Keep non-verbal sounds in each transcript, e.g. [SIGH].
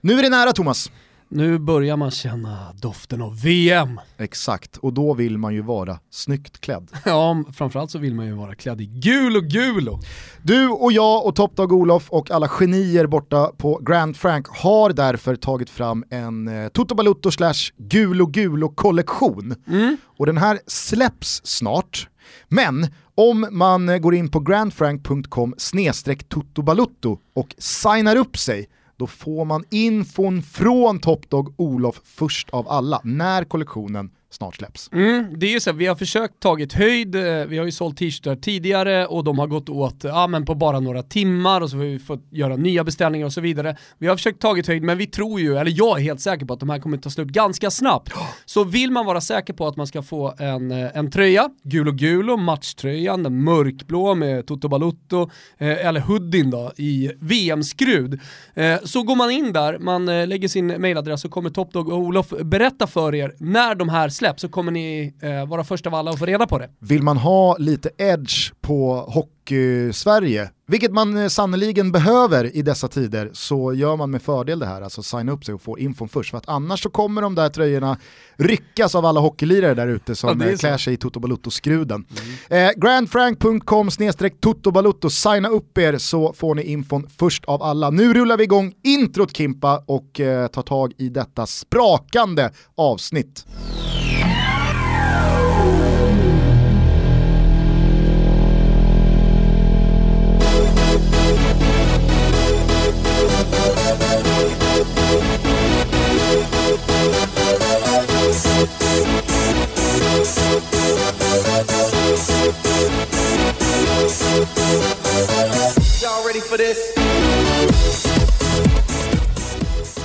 Nu är det nära Thomas. Nu börjar man känna doften av VM. Exakt, och då vill man ju vara snyggt klädd. [LAUGHS] Ja, framförallt så vill man ju vara klädd i gul och gulo. Du och jag och Top Dog Olof och alla genier borta på Grand Frank har därför tagit fram en eh, Toto Balutto slash Gulo Gulo kollektion. Mm. Och den här släpps snart. Men om man går in på grandfrank.com snedstreck och signar upp sig då får man infon från Topdog Olof först av alla. När kollektionen snart släpps. Mm, det är ju så, vi har försökt tagit höjd, eh, vi har ju sålt t-shirtar tidigare och de har gått åt ja, men på bara några timmar och så har vi fått göra nya beställningar och så vidare. Vi har försökt tagit höjd men vi tror ju, eller jag är helt säker på att de här kommer ta slut ganska snabbt. [GASPS] Så vill man vara säker på att man ska få en, eh, en tröja, gul och gul och matchtröjan, den mörkblå med Toto Balutto, eh, eller hoodien då i VM-skrud. Eh, så går man in där, man eh, lägger sin mailadress och kommer Topdog och Olof berätta för er när de här släpps så kommer ni eh, vara först av alla att få reda på det. Vill man ha lite edge på hockey-Sverige, vilket man eh, sannoliken behöver i dessa tider, så gör man med fördel det här, alltså signa upp sig och få infon först. För att annars så kommer de där tröjorna ryckas av alla hockeylirare där ute som Ja, eh, klär sig i Toto Balutto-skruden. Eh, grandfrank.com snedstreck Toto signa upp er så får ni infon först av alla. Nu rullar vi igång introt Kimpa och eh, tar tag i detta sprakande avsnitt.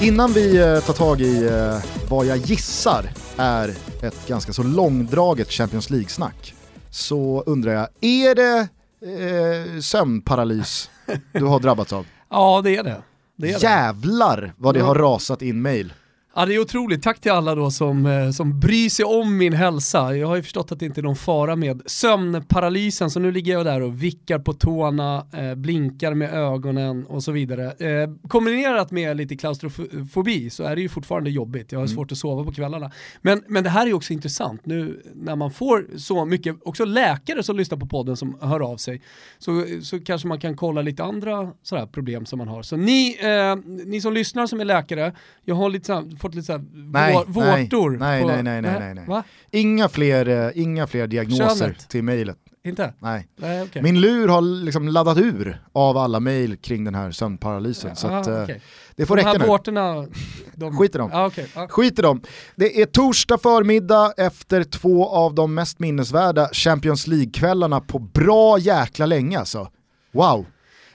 Innan vi eh, tar tag i eh, vad jag gissar är ett ganska så långdraget Champions League-snack så undrar jag, är det eh, sömnparalys du har drabbats av? [LAUGHS] Ja det är det. det, är. Jävlar vad det Ja. har rasat in mail. Ja det är otroligt, tack till alla då som, eh, som bryr sig om min hälsa. Jag har ju förstått att det inte är någon fara med sömnparalysen så nu ligger jag där och vickar på tårna, eh, blinkar med ögonen och så vidare. Eh, kombinerat med lite klaustrofobi så är det ju fortfarande jobbigt, jag har svårt att sova på kvällarna. Men, men det här är ju också intressant nu när man får så mycket, också läkare som lyssnar på podden som hör av sig, så, så kanske man kan kolla lite andra sådär problem som man har. Så ni, eh, ni som lyssnar som är läkare, jag har lite såhär, fått lite såhär Nej, vår, nej, vårtor. nej, på, nej, nej, nej, nej, nej. Va? Inga fler, eh, inga fler diagnoser Könet. till mejlet. Inte? Nej. Nej, okej. Min lur har liksom laddat ur av alla mejl kring den här sömnparalysen. så Ah, att, eh, okej. det får De räcka här nu. vårtorna, de... Skit i dem. Ah, okej. Ah. Skit i dem. Det är torsdag förmiddag efter två av de mest minnesvärda Champions League-kvällarna på bra jäkla länge alltså. Wow.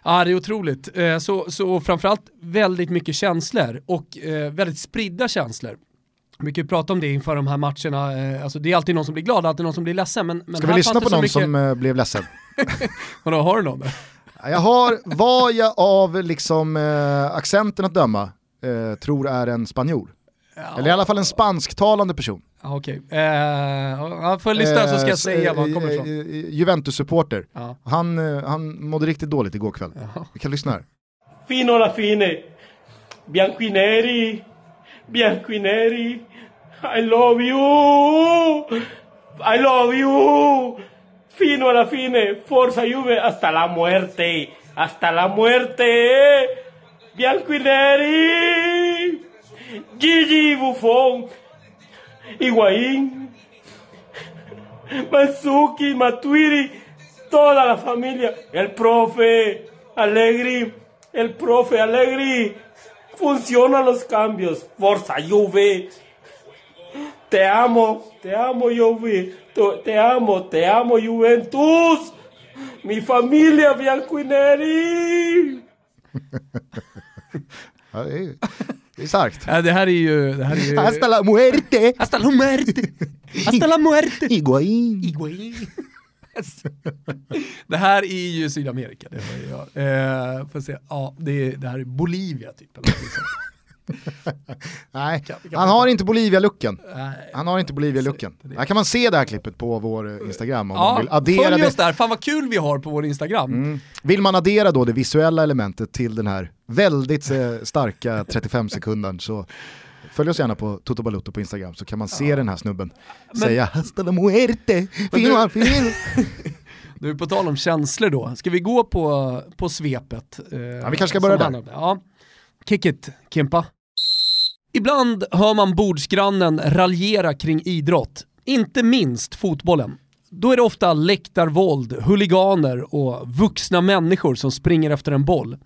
Ja, det är otroligt. Eh, Så, så framförallt väldigt mycket känslor och eh, väldigt spridda känslor. Ju prata om det inför de här matcherna, eh, alltså det är alltid någon som blir glad, alltid någon som blir ledsen. Men, men Ska vi lyssna på någon mycket... som blev ledsen? [LAUGHS] Vadå, har du någon? Jag har, vad jag av liksom, eh, accenten att döma, eh, tror är en spanjor. Eller i alla fall en spansktalande person. Ja, Okej, eh, ja, får jag lyssna så ska jag Eh, säga var han kommer eh, ifrån. eh, Juventus-supporter. Ja. Han, eh, han mådde riktigt dåligt igår kväll. Jaha. Vi kan lyssna här. Fino alla fine. Bianco i neri. Bianco i love you. I love you. Fino alla fine. Forza Juve hasta la muerte. Hasta la muerte. Bianco i neri. Gigi Buffon. Higuaín. Manzuki, Matuidi, toda la familia, el profe Allegri, el profe Allegri, funcionan los cambios, Forza Juve, te amo, te amo Juve, te amo, te amo Juventus, mi familia Bianconeri. Ja, [LAUGHS] det, är, det är starkt. Ja, det här är ju... Det här är ju... Hasta la muerte! Hasta la muerte! Hasta la muerte! Higuaín. Higuaín. det här är ju Sydamerika, det hör jag. Eh, får se. Ja, det, är, det här är Bolivia typ. eller. [LAUGHS] Nej, han man har inte Bolivia-looken. Han har inte Bolivia-looken. Här kan man se det här klippet på vår Instagram om man Ja, vill addera följ oss där, fan vad kul vi har på vår Instagram. Mm. Vill man addera då det visuella elementet till den här väldigt eh, starka [LAUGHS] 35 sekunden så följ oss gärna på Toto Balutto på Instagram så kan man se den här snubben säga hasta la muerte, fino. Du, [LAUGHS] på tal om känslor då, ska vi gå på, på svepet? Eh, vi kanske ska börja där. Ja. Kick it, Kimpa. Ibland hör man bordsgrannen raljera kring idrott, inte minst fotbollen. Då är det ofta läktarvåld, huliganer och vuxna människor som springer efter en boll.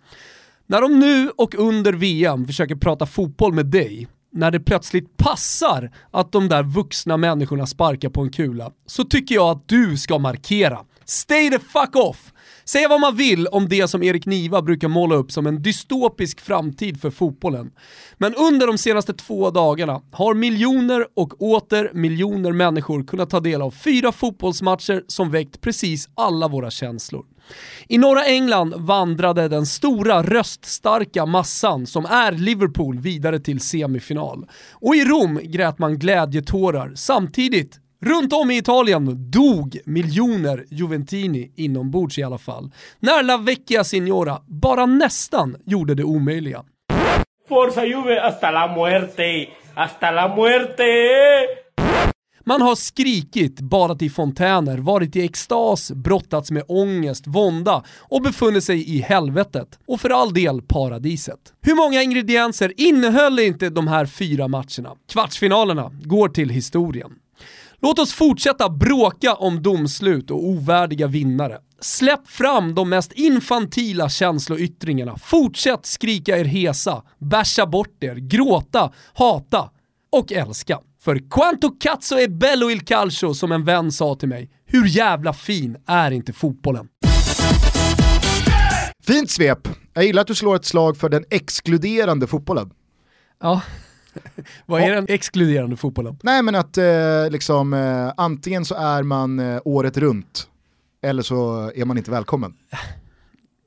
När de nu och under VM försöker prata fotboll med dig, när det plötsligt passar att de där vuxna människorna sparkar på en kula, så tycker jag att du ska markera. Stay the fuck off! Säga vad man vill om det som Erik Niva brukar måla upp som en dystopisk framtid för fotbollen. Men under de senaste två dagarna har miljoner och åter miljoner människor kunnat ta del av fyra fotbollsmatcher som väckt precis alla våra känslor. I norra England vandrade den stora röststarka massan som är Liverpool vidare till semifinal. Och i Rom grät man glädjetårar samtidigt Runt om i Italien dog miljoner Juventini inombords i alla fall. När La Vecchia Signora bara nästan gjorde det omöjliga. Forza Juve hasta la muerte. Hasta la muerte. Man har skrikit, badat i fontäner, varit i extas, brottats med ångest, vånda och befunnit sig i helvetet. Och för all del paradiset. Hur många ingredienser innehöll inte de här fyra matcherna? Kvartsfinalerna går till historien. Låt oss fortsätta bråka om domslut och ovärdiga vinnare. Släpp fram de mest infantila känsloyttringarna. Fortsätt skrika er hesa, bärsa bort er, gråta, hata och älska. För quanto cazzo è bello il calcio som en vän sa till mig. Hur jävla fin är inte fotbollen? Fint svep. Jag gillar att du slår ett slag för den exkluderande fotbollen. Ja. [LAUGHS] Vad är den exkluderande fotbollen? Nej men att eh, liksom, eh, antingen så är man eh, året runt eller så är man inte välkommen. [LAUGHS]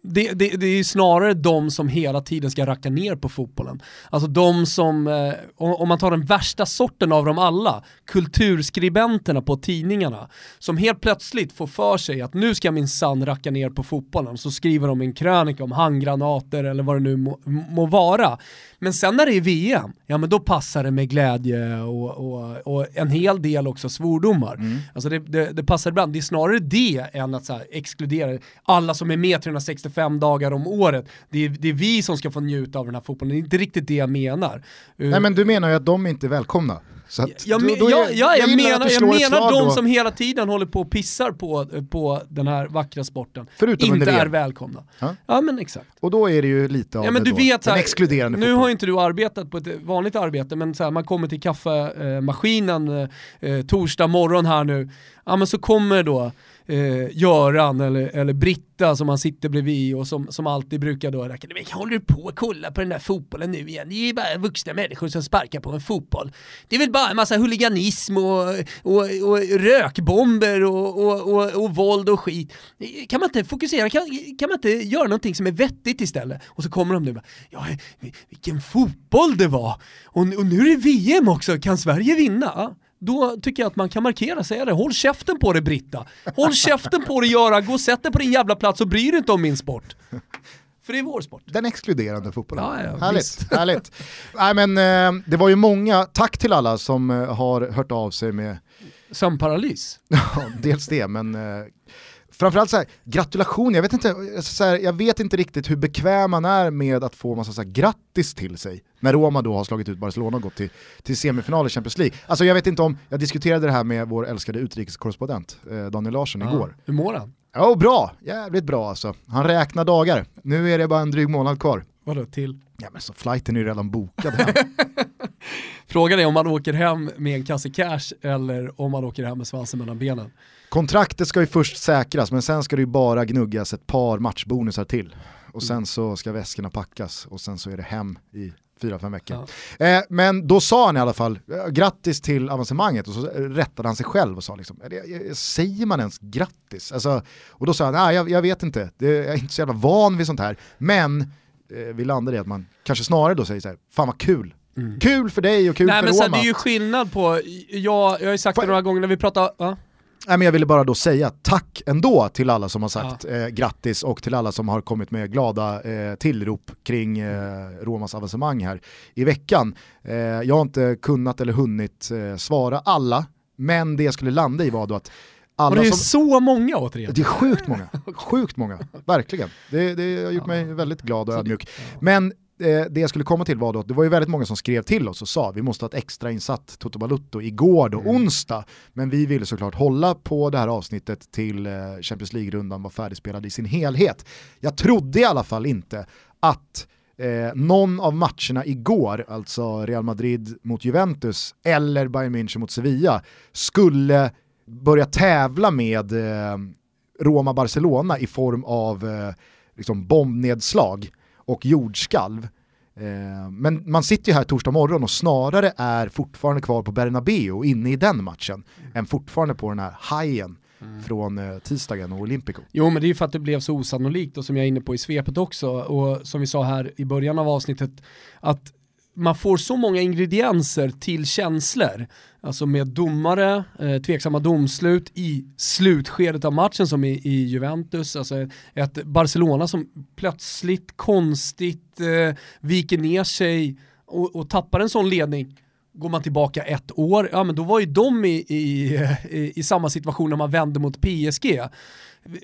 Det, det, det är snarare de som hela tiden ska racka ner på fotbollen. Alltså de som, eh, om man tar den värsta sorten av dem alla, kulturskribenterna på tidningarna, som helt plötsligt får för sig att nu ska min sann racka ner på fotbollen, så skriver de en krönika om handgranater eller vad det nu må, må vara. Men sen när det är VM, ja men då passar det med glädje och, och, och en hel del också svordomar. Alltså det, det, det passar ibland, det är snarare det än att så här exkludera alla som är med 365 dagar om året. Det är, det är vi som ska få njuta av den här fotbollen, det är inte riktigt det jag menar. Uh, Nej men du menar ju att de inte är välkomna. Att, jag, då- men- då ja, jag, gillar att menar, jag menar de då. som hela tiden håller på och pissar på, på den här vackra sporten. Förutom inte är välkomna. Ja. Ja, men exakt. Och då är det ju lite av Ja men det du då, vet den här, exkluderande nu fotbollen. har inte du arbetat på ett vanligt arbete, men så här, man kommer till kaffemaskinen eh, eh, torsdag morgon här nu, ja men så kommer då eh, Göran eller, eller Britta som man sitter bredvid och som, som alltid brukar då räcka, "Men håller du på att kolla på den där fotbollen nu igen? Det är ju bara vuxna människor som sparkar på en fotboll. Det är väl bara en massa huliganism och, och, och rökbomber och, och, och, och våld och skit. Kan man inte fokusera, kan, kan man inte göra någonting som är vettigt istället? Och så kommer de nu bara, ja vilken fotboll det var! Och, och nu är det VM också, kan Sverige vinna? Då tycker jag att man kan markera, säga det. Håll käften på dig Britta. Håll käften på dig Göran, gå och sätt dig på din jävla plats och bry dig inte om min sport. För det är vår sport. Den exkluderande fotbollen. Ja, ja, härligt, visst. [LAUGHS] härligt. Nej, men, eh, det var ju många, tack till alla som eh, har hört av sig med, Sömnparalys. [LAUGHS] dels det, men eh, framförallt så här, gratulation, jag vet, inte, alltså, så här, jag vet inte riktigt hur bekväm man är med att få massa så här, grattis till sig när Roma då har slagit ut Barcelona och gått till, till semifinal i Champions League. Alltså jag vet inte om, jag diskuterade det här med vår älskade utrikeskorrespondent eh, Daniel Larsson igår. Hur mår han? Ja, bra, jävligt bra alltså. Han räknar dagar, nu är det bara en dryg månad kvar. Vadå till? Ja men så flighten är ju redan bokad hem. [LAUGHS] Frågan är om man åker hem med en kasse cash eller om man åker hem med svansen mellan benen. Kontraktet ska ju först säkras men sen ska det ju bara gnuggas ett par matchbonusar till. Och sen så ska väskorna packas och sen så är det hem i fyra, fem veckor. Eh, men då sa han i alla fall, eh, grattis till avancemanget och så rättade han sig själv och sa liksom, "Är det- säger man ens grattis? Alltså, och då sa han, nej jag, jag vet inte, det, jag är inte så jävla van vid sånt här. Men eh, vi landade i att man kanske snarare då säger så här, fan vad kul Kul för dig och kul Nej för men Roma. sen, det är ju skillnad på, jag, jag har ju sagt Får det några gånger när vi pratar, ja. Nej, men jag ville bara då säga tack ändå till alla som har sagt eh, grattis och till alla som har kommit med glada eh, tillrop kring eh, Romas avancemang här i veckan. Eh, jag har inte kunnat eller hunnit eh, svara alla, men det jag skulle landa i var då att Och alla det är som... så många återigen. Det är sjukt många, [LAUGHS] sjukt många, verkligen. Det, det har gjort mig väldigt glad och ödmjuk. Men eh, det jag skulle komma till var då att det var ju väldigt många som skrev till oss och sa vi måste ha ett extra insatt Toto Balutto igår då, onsdag. Men vi ville såklart hålla på det här avsnittet till eh, Champions League-rundan var färdigspelad i sin helhet. Jag trodde i alla fall inte att eh, någon av matcherna igår, alltså Real Madrid mot Juventus eller Bayern München mot Sevilla, skulle börja tävla med eh, Roma-Barcelona i form av eh, liksom bombnedslag och jordskalv. Eh, men man sitter ju här torsdag morgon och snarare är fortfarande kvar på Bernabeu inne i den matchen än fortfarande på den här hajen från eh, tisdagen och Olympico. Jo men det är ju för att det blev så osannolikt och som jag är inne på i svepet också och som vi sa här i början av avsnittet att man får så många ingredienser till känslor, alltså med domare, eh, tveksamma domslut i slutskedet av matchen som i, i Juventus, alltså ett Barcelona som plötsligt konstigt eh, viker ner sig och, och tappar en sån ledning. Går man tillbaka ett år, ja men då var ju de i, i, [LAUGHS] i, i samma situation när man vände mot PSG.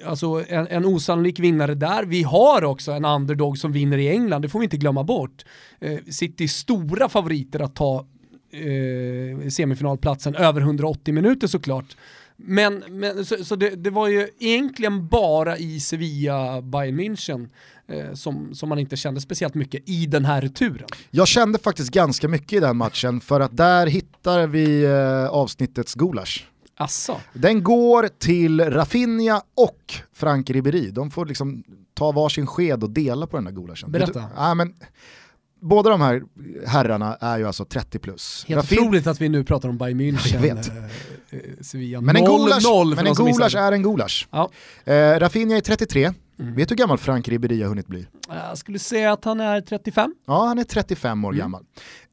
Alltså en, en osannolik vinnare där. Vi har också en underdog som vinner i England, det får vi inte glömma bort. Eh, City stora favoriter att ta eh, semifinalplatsen över 180 minuter såklart. Men, men så, så det, det var ju egentligen bara i Sevilla, Bayern München eh, som, som man inte kände speciellt mycket i den här returen. Jag kände faktiskt ganska mycket i den matchen för att där hittar vi eh, avsnittets gulasch. Asså. Den går till Rafinha och Frank Ribéry. De får liksom ta varsin sked och dela på den där gulaschen. Berätta. Du- Ja, men, båda de här herrarna är ju alltså 30 plus. Helt Rafin- otroligt att vi nu pratar om Bayern München. Eh, eh, Sevilla. Men en 0-0 gulasch, men en gulasch är en gulasch. Ja. Eh, Rafinha är 33. Mm. Vet du hur gammal Frank Ribéry har hunnit bli? Jag skulle säga att han är 35. Ja, han är 35 Mm. år gammal.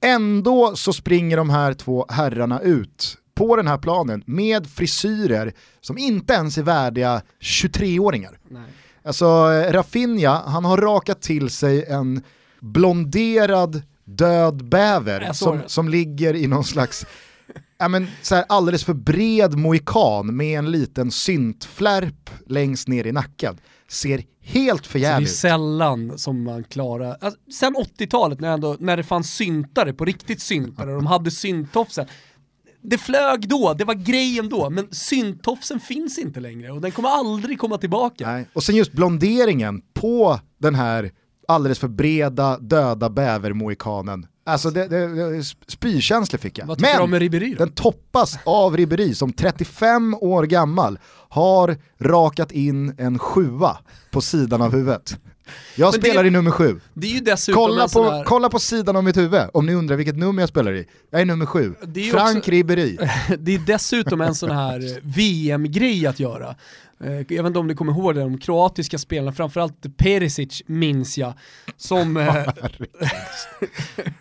Ändå så springer de här två herrarna ut på den här planen med frisyrer som inte ens är värdiga 23-åringar. Nej. Alltså eh, Rafinha, han har rakat till sig en blonderad död bäver som, som ligger i någon slags ja, men, så här, alldeles för bred mohikan med en liten syntflärp längst ner i nacken. Ser helt Så det är förjävligt ut. sällan som man klarar, alltså, sen 80-talet när, ändå, när det fanns syntare på riktigt syntare och de hade synttofsen. Det flög då, det var grejen då, men synttofsen finns inte längre och den kommer aldrig komma tillbaka. Nej. Och sen just blonderingen på den här alldeles för breda döda bävermohikanen. Alltså det, det, det, spykänsla fick jag. Vad du om Ribéry då? den toppas av Ribéry som 35 år gammal har rakat in en sjua på sidan av huvudet. Jag Men det- spelar i nummer sju. Det är ju dessutom Kolla på, här... kolla på sidan av mitt huvud om ni undrar vilket nummer jag spelar i. Jag är nummer sju. Det är Frank också- Ribéry. [LAUGHS] Det är dessutom en sån här VM-grej att göra. Eh, Jag vet inte om ni kommer ihåg det, de kroatiska spelarna, framförallt Perisic minns jag, som... eh, [LAUGHS]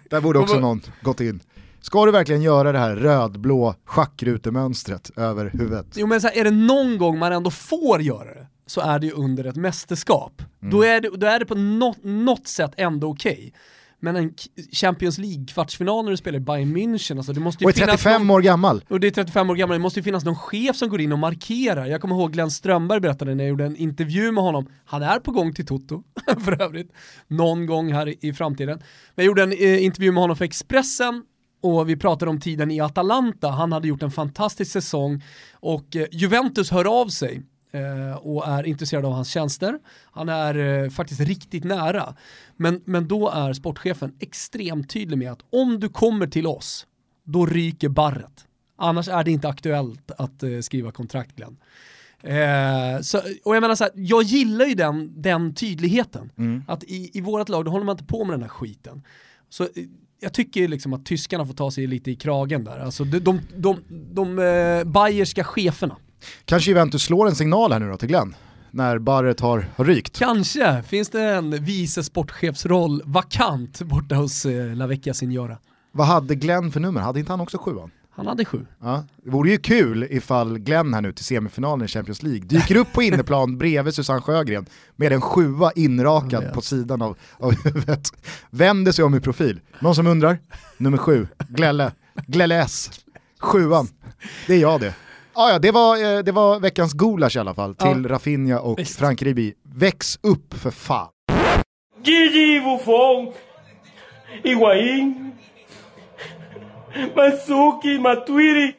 Där borde också någon gått in. Ska du verkligen göra det här rödblå schackrutemönstret över huvudet? Jo men så här, är det någon gång man ändå får göra det, så är det ju under ett mästerskap. Mm. Då, är det, då är det på något, något sätt ändå okej. Men en Champions League-kvartsfinal när du spelar i Bayern München, alltså det måste ju Och är finnas 35 någon, år gammal. och det är 35 år gammal, det måste ju finnas någon chef som går in och markerar. Jag kommer ihåg Glenn Strömberg berättade när jag gjorde en intervju med honom, han är på gång till Toto [LAUGHS] för övrigt, någon gång här i, framtiden. Men jag gjorde en eh, intervju med honom för Expressen och vi pratade om tiden i Atalanta, han hade gjort en fantastisk säsong och eh, Juventus hör av sig och är intresserad av hans tjänster. Han är eh, faktiskt riktigt nära. Men, men då är sportchefen extremt tydlig med att om du kommer till oss, då ryker barret. Annars är det inte aktuellt att eh, skriva kontrakt Glenn. Eh, så, och jag menar så här, jag gillar ju den, den tydligheten. Att i, i vårt lag, då håller man inte på med den här skiten. Så eh, jag tycker liksom att tyskarna får ta sig lite i kragen där. Alltså de, de, de, de eh, bayerska cheferna. Kanske Juventus slår en signal här nu då till Glenn, när barret har, har rykt. Kanske finns det en vice sportchefsroll vakant borta hos eh, La Vecchia Signora. Vad hade Glenn för nummer? Hade inte han också sjuan? Han hade sju. Ja. Det vore ju kul ifall Glenn här nu till semifinalen i Champions League dyker upp på inneplan bredvid Susanne Sjögren med en sjua inrakad Ja. på sidan av, av huvudet. Vänder sig om i profil. Någon som undrar? Nummer sju, Glelle. Glelle S. Sjuan. Det är jag det. Ah, ja, det, var, eh, det var veckans gulasch i alla fall till Rafinha och Visst. Frank Ribi. Väx upp för fan. Gigi Buffon, Higuaín, Manzuki, Matuidi.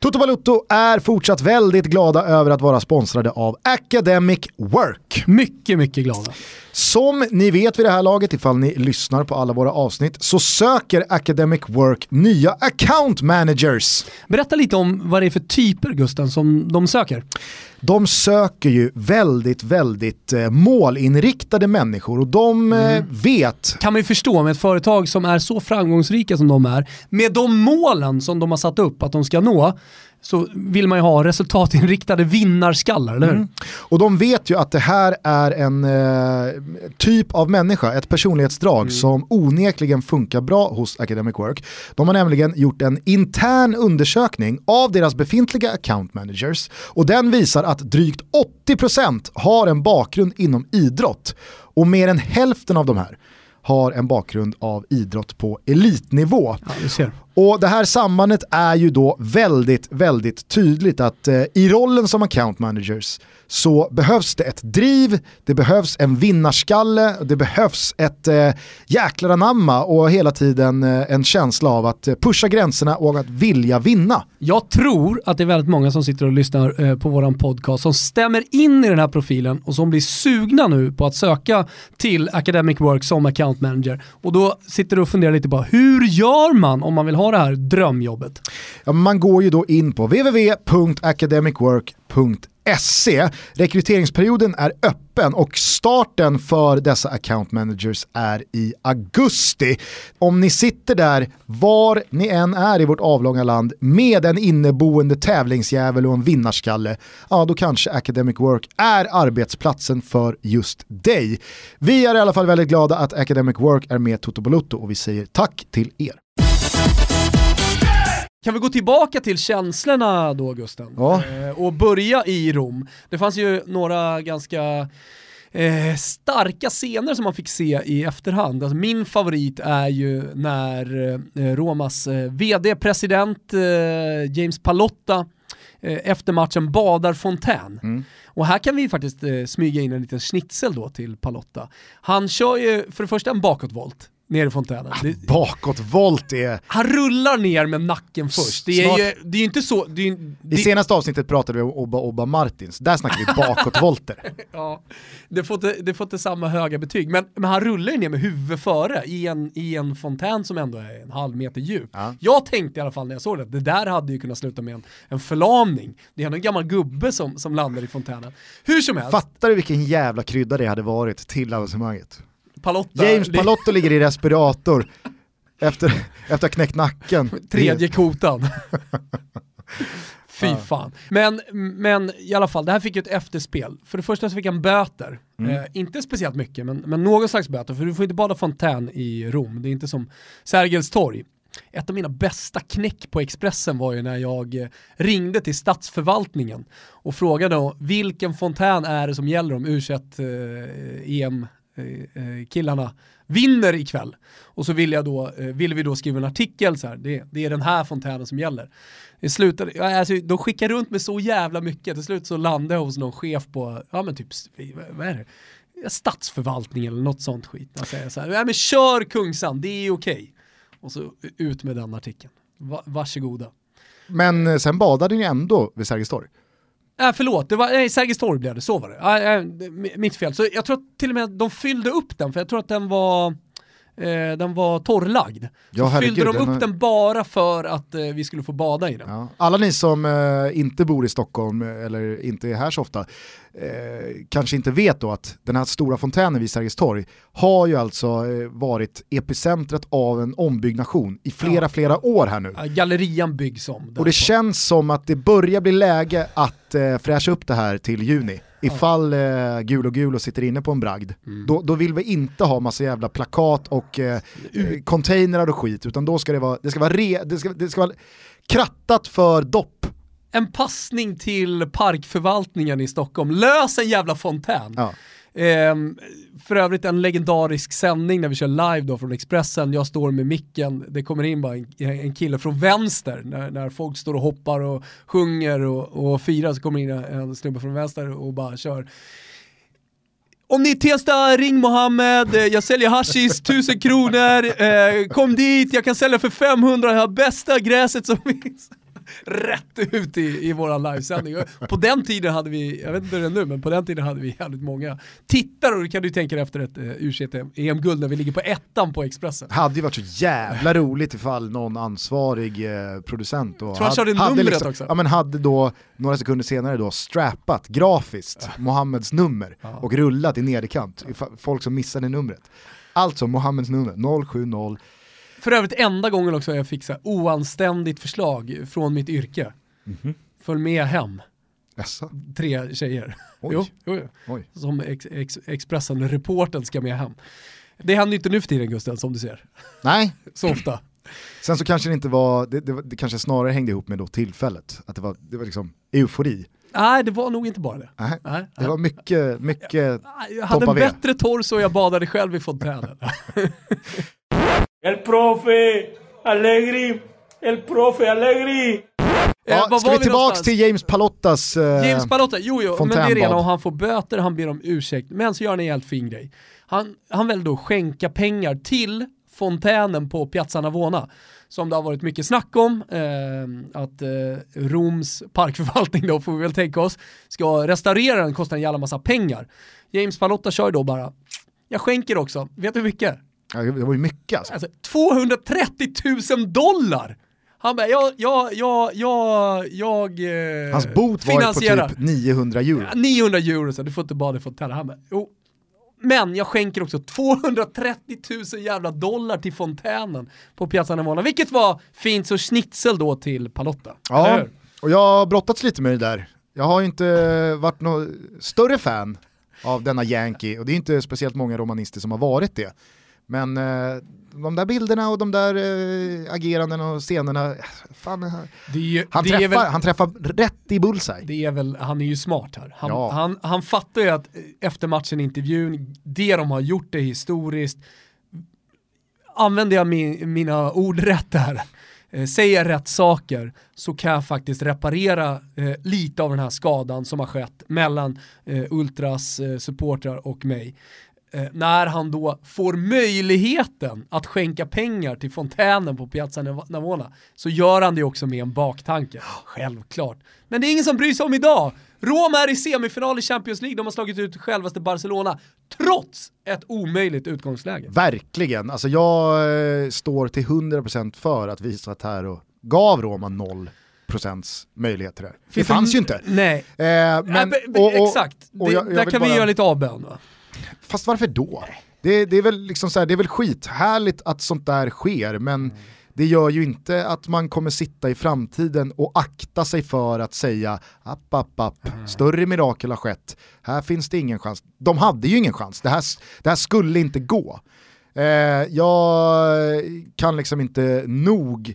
Toto Balutto är fortsatt väldigt glada över att vara sponsrade av Academic Work. Mycket, mycket glada. Som ni vet vid det här laget, ifall ni lyssnar på alla våra avsnitt, så söker Academic Work nya account managers. Berätta lite om vad det är för typer, Gusten, som de söker. De söker ju väldigt, väldigt eh, målinriktade människor och de eh, vet Kan man ju förstå med ett företag som är så framgångsrika som de är, med de målen som de har satt upp att de ska nå, så vill man ju ha resultatinriktade vinnarskallar, eller hur? Och de vet ju att det här är en eh, typ av människa, ett personlighetsdrag som onekligen funkar bra hos Academic Work. De har nämligen gjort en intern undersökning av deras befintliga account managers och den visar att drygt 80% har en bakgrund inom idrott och mer än hälften av de här har en bakgrund av idrott på elitnivå. Ja. Och det här sambandet är ju då väldigt, väldigt tydligt att eh, i rollen som account managers så behövs det ett driv, det behövs en vinnarskalle, det behövs ett eh, jäklar anamma och hela tiden eh, en känsla av att eh, pusha gränserna och att vilja vinna. Jag tror att det är väldigt många som sitter och lyssnar eh, på våran podcast som stämmer in i den här profilen och som blir sugna nu på att söka till Academic Work som account manager. Och då sitter du och funderar lite på hur gör man om man vill ha det här drömjobbet? Ja, man går ju då in på www.academicwork.se. Rekryteringsperioden är öppen och starten för dessa account managers är i augusti. Om ni sitter där, var ni än är i vårt avlånga land, med en inneboende tävlingsjävel och en vinnarskalle, ja då kanske Academic Work är arbetsplatsen för just dig. Vi är i alla fall väldigt glada att Academic Work är med Toto Balutto och vi säger tack till er. Kan vi gå tillbaka till känslorna då Gusten? Ja. Eh, och börja i Rom. Det fanns ju några ganska eh, starka scener som man fick se i efterhand. Alltså min favorit är ju när eh, Romas eh, vd, president eh, James Palotta eh, efter matchen badar fontän. Och här kan vi faktiskt smyga in en liten schnitzel då till Palotta. Han kör ju för det första en bakåtvolt ner i fontänen. Det, Bakåtvolt är... han rullar ner med nacken först. Det är Snart- ju det är inte så... Det är, ju- I det, senaste avsnittet pratade vi om Obba Obba Martins, där snackar vi bakåtvolter. [LAUGHS] ja, det, får inte, det får inte samma höga betyg, men, men han rullar ju ner med huvudet före i en, i en fontän som ändå är en halv meter djup. Ja. Jag tänkte i alla fall när jag såg det, att det där hade ju kunnat sluta med en, en förlamning. Det är en gammal gubbe som, som landar i fontänen. Hur som helst, Fattar du vilken jävla krydda det hade varit till avancemanget? Palotta, James Palotto ligger i respirator efter, efter att ha knäckt nacken. tredje kotan. [LAUGHS] Fy fan. Men, men i alla fall, det här fick ju ett efterspel. För det första så fick han böter. Eh, inte speciellt mycket, men, men någon slags böter. För du får inte bada fontän i Rom. Det är inte som Sergels torg. Ett av mina bästa knäck på Expressen var ju när jag eh, ringde till statsförvaltningen och frågade vilken fontän är det som gäller om u eh, EM Eh, eh, killarna vinner ikväll. Och så vill jag då, eh, vill vi då skriva en artikel så här, det, det är den här fontänen som gäller. Det slutade, alltså, de skickar runt med så jävla mycket, till slut så landade jag hos någon chef på, ja men typ, vad är det? Statsförvaltning eller något sånt skit. Alltså, jag säger så här, ja men kör Kungsan, det är okej. Och så ut med den artikeln. Va, varsågoda. Men sen badade ni ändå vid Sergels torg. Äh, förlåt, det var, nej, Sergels torg blev det, så var det. Äh, äh, mitt fel. Så jag tror att till och med de fyllde upp den, för jag tror att den var, eh, den var torrlagd. Ja, så herregud, fyllde de den upp har- den bara för att eh, vi skulle få bada i den. Ja. Alla ni som eh, inte bor i Stockholm eh, eller inte är här så ofta eh, kanske inte vet då att den här stora fontänen vid Sergels torg har ju alltså eh, varit epicentret av en ombyggnation i flera, Ja. flera år här nu. Gallerian byggs om. Och det känns som att det börjar bli läge att fräscha upp det här till juni. Ifall eh, gul och gul och sitter inne på en bragd, Mm. då, då vill vi inte ha massa jävla plakat och eh, eh, containrar och skit, utan då ska det vara, det ska vara, re, det ska, det ska vara krattat för dopp. En passning till parkförvaltningen i Stockholm, lös en jävla fontän. Ja. Ehm, för övrigt en legendarisk sändning när vi kör live då från Expressen, jag står med micken, det kommer in bara en, en kille från vänster, när, när folk står och hoppar och sjunger och, och firar så kommer in en, snubbe från vänster och bara kör. Om ni är Tensta, ring Mohammed, Eh, jag säljer hashish, [LAUGHS] 1000 kronor, eh, kom dit, jag kan sälja för 500, jag har bästa gräset som finns. Rätt ut i, i våran livesändning. På den tiden hade vi, jag vet inte hur det är nu, men på den tiden hade vi jävligt många tittare och det kan du tänka dig efter ett uh, U21-EM-guld när vi ligger på ettan på Expressen. Hade ju varit så jävla roligt ifall någon ansvarig eh, producent då Tror han körde numret också. Ja men hade då några sekunder senare då strappat grafiskt Mohammeds nummer och rullat i nederkant, folk som missade numret. Alltså Mohammeds nummer 070 För övrigt enda gången också jag fick så här oanständigt förslag från mitt yrke. Mhm. Följ med hem, Jaså? tre tjejer. Oj. Jo, jo, jo. Oj. Som ex, ex, Expressen-reporten ska med hem. Det händer ju inte nu för tiden Gusten, som du ser. Nej, Så ofta. sen så kanske det inte var, det, det, det kanske snarare hängde ihop med då tillfället, att det var, det var liksom eufori. Nej, det var nog inte bara det. Nej, Nej, det var mycket, mycket Jag hade en bättre torso och jag badade själv i fontänen. [LAUGHS] El profe Allegri. El profe Allegri. Eh, Ja, var ska vi tillbaks till James Palottas... eh, James Palotta, jo jo, men det är rena och han får böter, han ber om ursäkt, men så gör han en helt fin grej. Han, han väljer då skänka pengar till fontänen på Piazza Navona, som det har varit mycket snack om, eh, att eh, Roms parkförvaltning då, får vi väl tänka oss, ska restaurera den, kostar en jävla massa pengar. James Palotta kör då bara, jag skänker också, vet du hur mycket? Ja, det var ju mycket alltså. Alltså 230 000 dollar! Han bara, jag, jag, jag, jag, jag eh, Hans bot var på typ 900 euro. Ja, 900 euro, så du får inte bada i fontänen. Han bara, jo. Men jag skänker också 230 000 jävla dollar till fontänen på Piazza Navona, vilket var fint så schnitzel då till Palotta. Ja, och jag har brottats lite med det där. Jag har ju inte varit någon större fan av denna Yankee och det är inte speciellt många romanister som har varit det. Men eh, de där bilderna och de där eh, ageranden och scenerna, fan, eh, Det är, ju- han, träffar, väl, han träffar rätt i bullseye. det är väl, han är ju smart här. Han, Ja. han, han fattar ju att eh, efter matchen intervjun, det de har gjort är historiskt. Använder jag min, mina ord rätt här, eh, säger jag rätt saker, så kan jag faktiskt reparera eh, lite av den här skadan som har skett mellan eh, Ultras eh, supportrar och mig. Eh, när han då får möjligheten att skänka pengar till fontänen på Piazza Nav- Navona så gör han det också med en baktanke. Självklart. Men det är ingen som bryr sig om idag. Rom är i semifinal i Champions League, de har slagit ut självaste Barcelona trots ett omöjligt utgångsläge. Verkligen, alltså jag eh, står till 100% för att visa att här och gav Roma 0% möjlighet till det här. Det Finns fanns ju inte. Nej. Eh, men, Men, och- och- exakt, och det, jag- jag där kan vi bara- göra lite avbön va? Fast varför då? Det, det, är väl liksom så här, det är väl skithärligt att sånt där sker, men det gör ju inte att man kommer sitta i framtiden och akta sig för att säga app, app, app, större mirakel har skett, här finns det ingen chans. De hade ju ingen chans, det här, det här skulle inte gå. Eh, jag kan liksom inte nog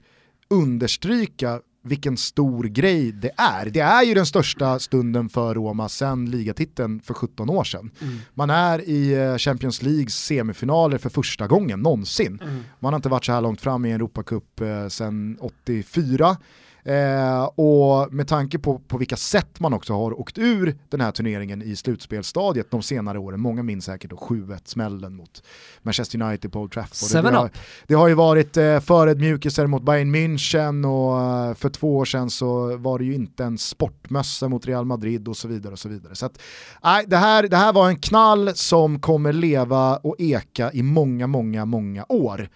understryka vilken stor grej det är. Det är ju den största stunden för Roma sedan ligatiteln för 17 år sedan. Man är i eh, Champions Leagues semifinaler för första gången någonsin. Man har inte varit så här långt fram i en Europacup eh, sedan 84. Eh, och med tanke på, på vilka sätt man också har åkt ur den här turneringen i slutspelstadiet de senare åren, många minns säkert då 7-1-smällen mot Manchester United på Old Trafford. Det, har, det har ju varit eh, förödmjukelser mot Bayern München och eh, för två år sedan så var det ju inte en sportmössa mot Real Madrid och så vidare. och så vidare. Så att, nej, det, här, det här var en knall som kommer leva och eka i många, många, många år.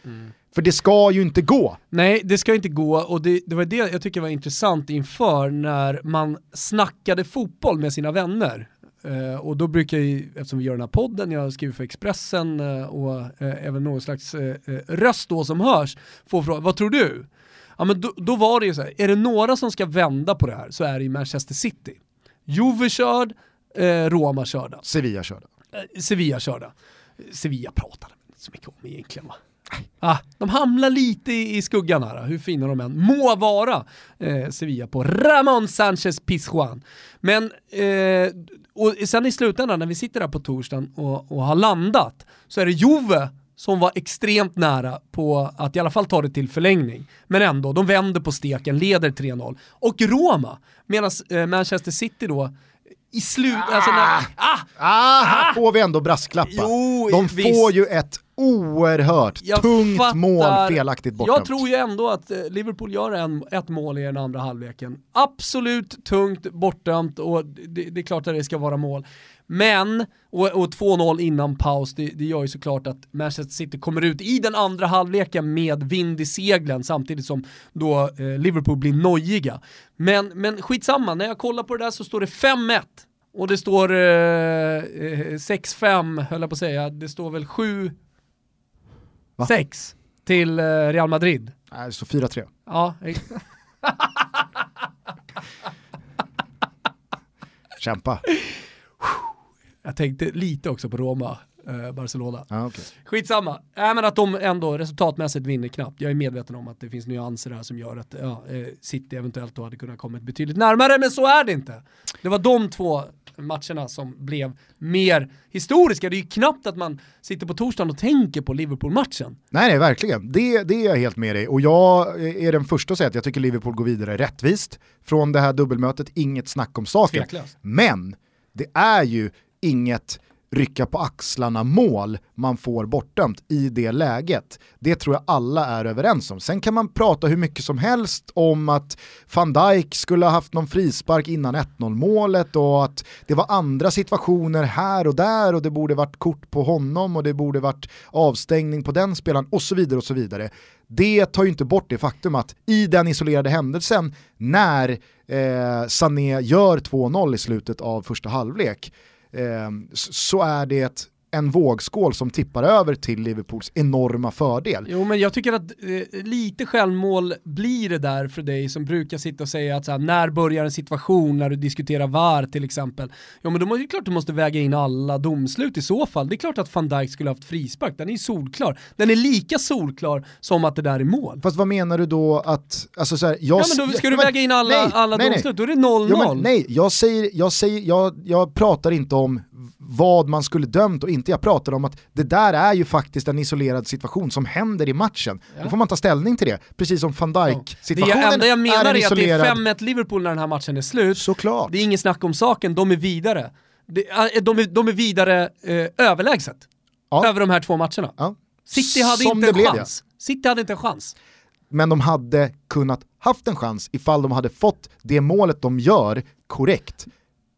För det ska ju inte gå. Nej, det ska inte gå och det, det var det jag tycker var intressant inför när man snackade fotboll med sina vänner. Eh, och då brukar jag, eftersom vi gör den här podden, jag skriver för Expressen eh, och eh, även någon slags röst då som hörs, få frågan, vad tror du? Ja men då, då var det ju så här, är det några som ska vända på det här så är det ju Manchester City. Juve körd, Roma körda. Sevilla körde. Eh, Sevilla körda. Sevilla pratade inte så mycket om egentligen va? Ah, de hamnar lite i, skuggan här, hur fina de än må vara, eh, Sevilla på Ramon Sanchez Pizjuan. Men eh, och sen i slutändan när vi sitter där på torsdagen och, och har landat så är det Juve som var extremt nära på att i alla fall ta det till förlängning. Men ändå, de vänder på steken, leder 3-0. Och Roma, medan eh, Manchester City då i slut... Alltså när, ah, Ah, här får vi ändå brasklappa. Jo, De får ju ett oerhört Jag tungt fattar. mål felaktigt bortdömt. Jag tror ju ändå att eh, Liverpool gör en, ett mål i den andra halvleken. Absolut tungt bortdömt och det, det är klart att det ska vara mål. Men, och, och 2-0 innan paus, det, det gör ju såklart att Manchester City kommer ut i den andra halvleken med vind i seglen samtidigt som då eh, Liverpool blir nojiga. Men, men skitsamma, när jag kollar på det där så står det 5-1. Och det står eh, eh, 6-5 höll jag på att säga, det står väl 7 Va? 6 till eh, Real Madrid. Nej, så 4-3. Ja, ex- Kämpa. jag tänkte lite också på Roma, eh, Barcelona. Ja, okej. Skitsamma, äh, men att de ändå resultatmässigt vinner knappt. Jag är medveten om att det finns nyanser här som gör att ja, eh, City eventuellt då hade kunnat kommit betydligt närmare, men så är det inte. Det var de två matcherna som blev mer historiska. Det är ju knappt att man sitter på torsdagen och tänker på Liverpool-matchen. Nej, nej, verkligen. Det, det är jag helt med dig. Och jag är den första att säga att jag tycker Liverpool går vidare rättvist från det här dubbelmötet. Inget snack om saken. Tveklöst. Men det är ju inget rycka på axlarna mål man får bortdömt i det läget. Det tror jag alla är överens om. Sen kan man prata hur mycket som helst om att van Dijk skulle ha haft någon frispark innan 1-0 målet och att det var andra situationer här och där och det borde varit kort på honom och det borde varit avstängning på den spelaren och så vidare och så vidare. Det tar ju inte bort det faktum att i den isolerade händelsen när eh, Sané gör 2-0 i slutet av första halvlek Ehm, så är det en vågskål som tippar över till Liverpools enorma fördel. Jo men jag tycker att eh, lite självmål blir det där för dig som brukar sitta och säga att så här, när börjar en situation när du diskuterar VAR till exempel. Ja men då är det klart du måste väga in alla domslut i så fall. Det är klart att van Dijk skulle haft frispark, den är solklar. Den är lika solklar som att det där är mål. Fast vad menar du då att, alltså så här, jag, Ja men då ska du men- väga in alla, nej, alla nej, nej. domslut, då är det 0-0. Ja, men, nej, jag, säger, jag, säger, jag, jag pratar inte om vad man skulle dömt och inte, jag pratar om att det där är ju faktiskt en isolerad situation som händer i matchen. Ja. Då får man ta ställning till det, precis som van Det Dijk-situationen enda jag menar är är, att det är isolerad... 5-1 Liverpool när den här matchen är slut. Såklart. Det är inget snack om saken, de är vidare. Det, äh, de, är, de är vidare eh, överlägset. Ja. Över de här två matcherna. Ja. City hade Som inte det en chans. City hade inte en chans. Men de hade kunnat haft en chans ifall de hade fått det målet de gör korrekt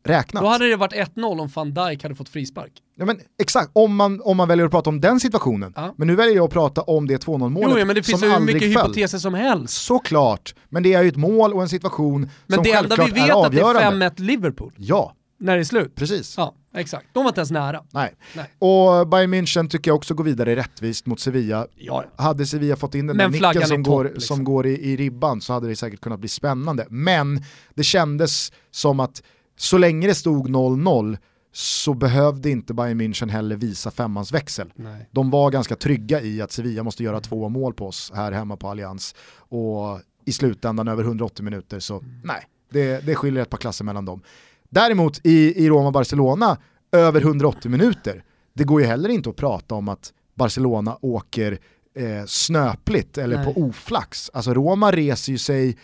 räknat. Då hade det varit 1-0 om van Dijk hade fått frispark. Ja, men exakt, om man, om man väljer att prata om den situationen. Ja. Men nu väljer jag att prata om det 2-0 målet Jo, ja, men det finns ju hur mycket föll. hypoteser som helst. Såklart, men det är ju ett mål och en situation Men som det enda självklart vi vet är att det är avgörande. 5-1 Liverpool Ja, när det är slut. precis. Ja, exakt. De var inte ens nära. Nej. Nej. Och Bayern München tycker jag också går vidare rättvist mot Sevilla. Ja, Hade Sevilla fått in den Men där nicken som, går, liksom. som går i, i ribban så hade det säkert kunnat bli spännande. Men det kändes som att så länge det stod 0-0 så behövde inte Bayern München heller visa femmans växel. Nej. De var ganska trygga i att Sevilla måste göra två mål på oss här hemma på Allians. Och i slutändan över 180 minuter så nej, det, det skiljer ett par klasser mellan dem. Däremot i, i Roma-Barcelona över 180 minuter, det går ju heller inte att prata om att Barcelona åker eh, snöpligt eller Nej. på oflax. Alltså Roma reser ju sig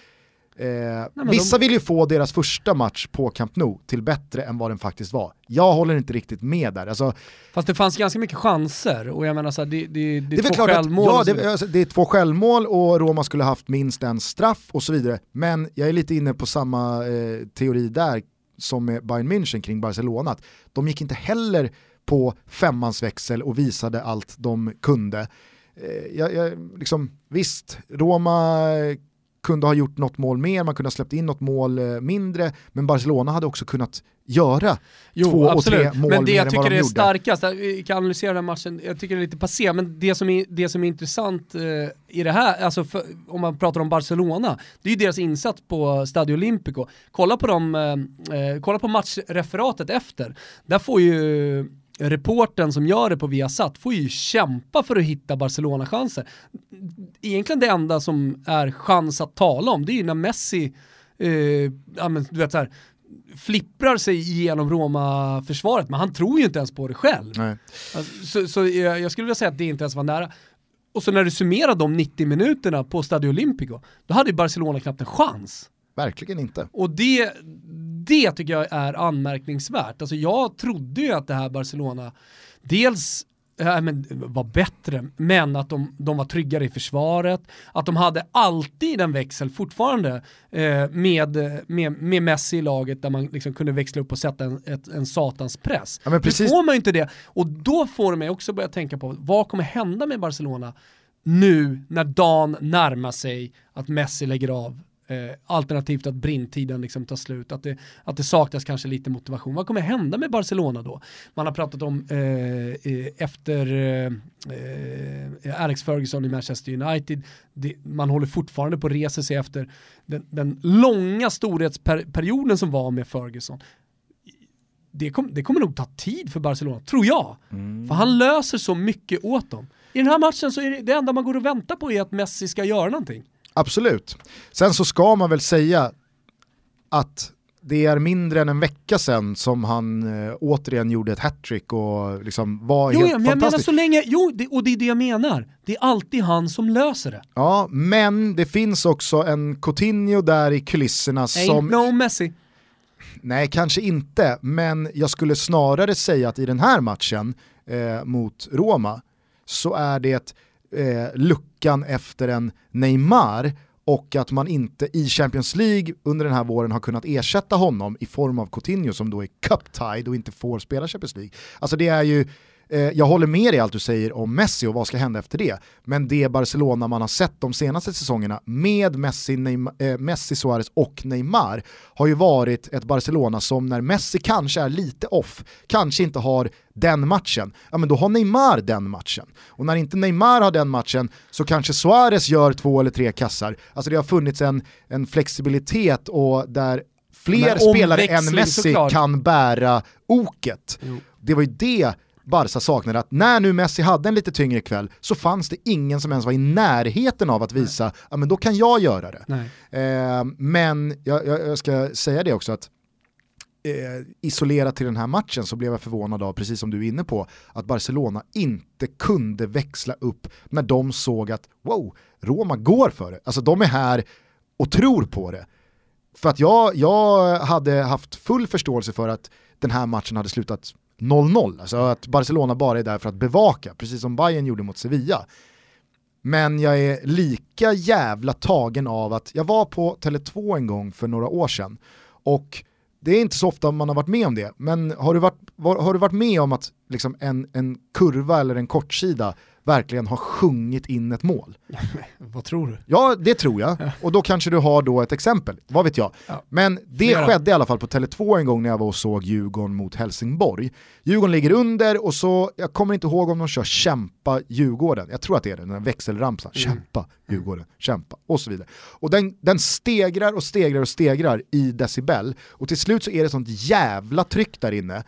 Eh, vissa de- vill ju få deras första match på Camp Nou till bättre än vad den faktiskt var. Jag håller inte riktigt med där. Alltså, Fast det fanns ganska mycket chanser och jag menar så här, det, det, det, det är är väl två klart att självmål. ja, det, alltså, det är två självmål och Roma skulle haft minst en straff och så vidare. Men jag är lite inne på samma eh, teori där som med Bayern München kring Barcelona. De gick inte heller på femmansväxel och visade allt de kunde. Eh, jag, jag, liksom, visst, Roma kunde ha gjort något mål mer, man kunde ha släppt in något mål eh, mindre, men Barcelona hade också kunnat göra Jo, två absolut. och tre mål men det mer jag än vad tycker de är gjorde. starkast, vi kan analysera den matchen, jag tycker det är lite passé, men det som är, det som är intressant eh, i det här, alltså för, om man pratar om Barcelona, det är ju deras insats på Stadio Olimpico. Kolla på, dem, eh, eh, kolla på matchreferatet efter, där får ju reporten som gör det på Viasat får ju kämpa för att hitta Barcelona-chanser. Egentligen det enda som är chans att tala om, det är ju när Messi, eh, ja, men, du vet så här, flipprar sig igenom Roma-försvaret, men han tror ju inte ens på det själv. Alltså, så så jag, jag skulle vilja säga att det inte ens var nära. Och så när du summerar de 90 minuterna på Stadio Olimpico, då hade ju Barcelona knappt en chans. Verkligen inte. Och det, det tycker jag är anmärkningsvärt. Alltså jag trodde ju att det här Barcelona, dels äh, men, var bättre, men att de, de var tryggare i försvaret, att de hade alltid en växel fortfarande eh, med, med, med Messi i laget där man liksom kunde växla upp och sätta en, ett, en satans press. Ja, men Nu precis. får man ju inte det, och då får det mig också börja tänka på vad kommer hända med Barcelona nu när dagen närmar sig att Messi lägger av Eh, alternativt att brintiden liksom tar slut, att det, att det saknas kanske lite motivation. Vad kommer hända med Barcelona då? Man har pratat om eh, eh, efter eh, eh, Alex Ferguson i Manchester United, det, man håller fortfarande på att resa sig efter den, den långa storhetsperioden som var med Ferguson. Det, kom, det kommer nog ta tid för Barcelona, tror jag. För han löser så mycket åt dem. I den här matchen så är det, det enda man går och väntar på är att Messi ska göra någonting. Absolut. Sen så ska man väl säga att det är mindre än en vecka sedan som han eh, återigen gjorde ett hattrick och liksom var Jo, helt ja, men jag menar fantastisk. så länge, jo, det, och det är det jag menar. Det är alltid han som löser det. Ja, men det finns också en Coutinho där i kulisserna Ain't som, no Messi. nej kanske inte, men jag skulle snarare säga att i den här matchen eh, mot Roma så är det eh, luckan efter en Neymar och att man inte i Champions League under den här våren har kunnat ersätta honom i form av Coutinho som då är cup-tied och inte får spela Champions League. Alltså det är ju, jag håller med dig allt du säger om Messi och vad ska hända efter det, men det Barcelona man har sett de senaste säsongerna med Messi, Neymar, eh, Messi Suarez och Neymar har ju varit ett Barcelona som när Messi kanske är lite off, kanske inte har den matchen, ja men då har Neymar den matchen. Och när inte Neymar har den matchen så kanske Suarez gör två eller tre kassar. Alltså det har funnits en, en flexibilitet och där fler spelare än Messi såklart. kan bära oket. Jo. Det var ju det Barca saknade, att när nu Messi hade en lite tyngre kväll så fanns det ingen som ens var i närheten av att visa, ja men då kan jag göra det. Eh, men jag, jag, jag ska säga det också att eh, isolerat till den här matchen så blev jag förvånad av, precis som du är inne på, att Barcelona inte kunde växla upp när de såg att wow, Roma går för det. Alltså de är här och tror på det. För att jag, jag hade haft full förståelse för att den här matchen hade slutat 0-0. Alltså att Barcelona bara är där för att bevaka, precis som Bayern gjorde mot Sevilla. Men jag är lika jävla tagen av att jag var på Tele2 en gång för några år sedan och det är inte så ofta man har varit med om det, men har du varit, har du varit med om att liksom en, en kurva eller en kortsida verkligen har sjungit in ett mål? [LAUGHS] Vad tror du? Ja, det tror jag. [LAUGHS] Och då kanske du har då ett exempel, vad vet jag. Ja. Men det Flera. skedde i alla fall på Tele2 en gång när jag var och såg Djurgården mot Helsingborg. Djurgården ligger under och så, jag kommer inte ihåg om de kör kämpa Djurgården, jag tror att det är den här växelramsan, kämpa Djurgården, kämpa och så vidare. Och den, den stegrar och stegrar och stegrar i decibel och till slut så är det sånt jävla tryck där inne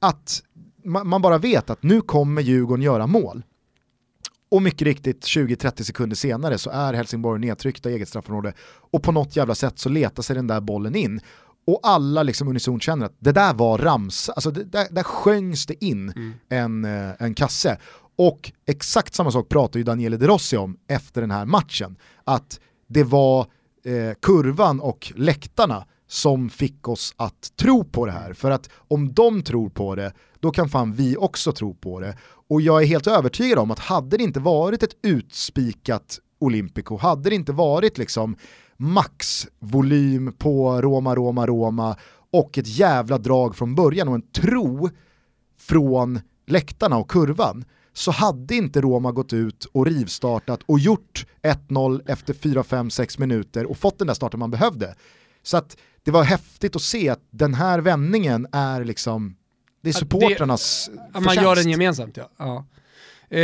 att man, man bara vet att nu kommer Djurgården göra mål. Och mycket riktigt 20-30 sekunder senare så är Helsingborg nedtryckta i eget straffområde och på något jävla sätt så letar sig den där bollen in. Och alla liksom unisont känner att det där var ramsa, alltså det, där, där sjöngs det in en, eh, en kasse. Och exakt samma sak pratar ju Daniele De Rossi om efter den här matchen. Att det var eh, kurvan och läktarna som fick oss att tro på det här. För att om de tror på det, då kan fan vi också tro på det. Och jag är helt övertygad om att hade det inte varit ett utspikat Olympico, hade det inte varit liksom maxvolym på Roma, Roma, Roma och ett jävla drag från början och en tro från läktarna och kurvan så hade inte Roma gått ut och rivstartat och gjort 1-0 efter 4, 5, 6 minuter och fått den där starten man behövde. Så att det var häftigt att se att den här vändningen är liksom, det är Att supportrarnas Ja, man förtjänst. gör den gemensamt ja. ja. Eh,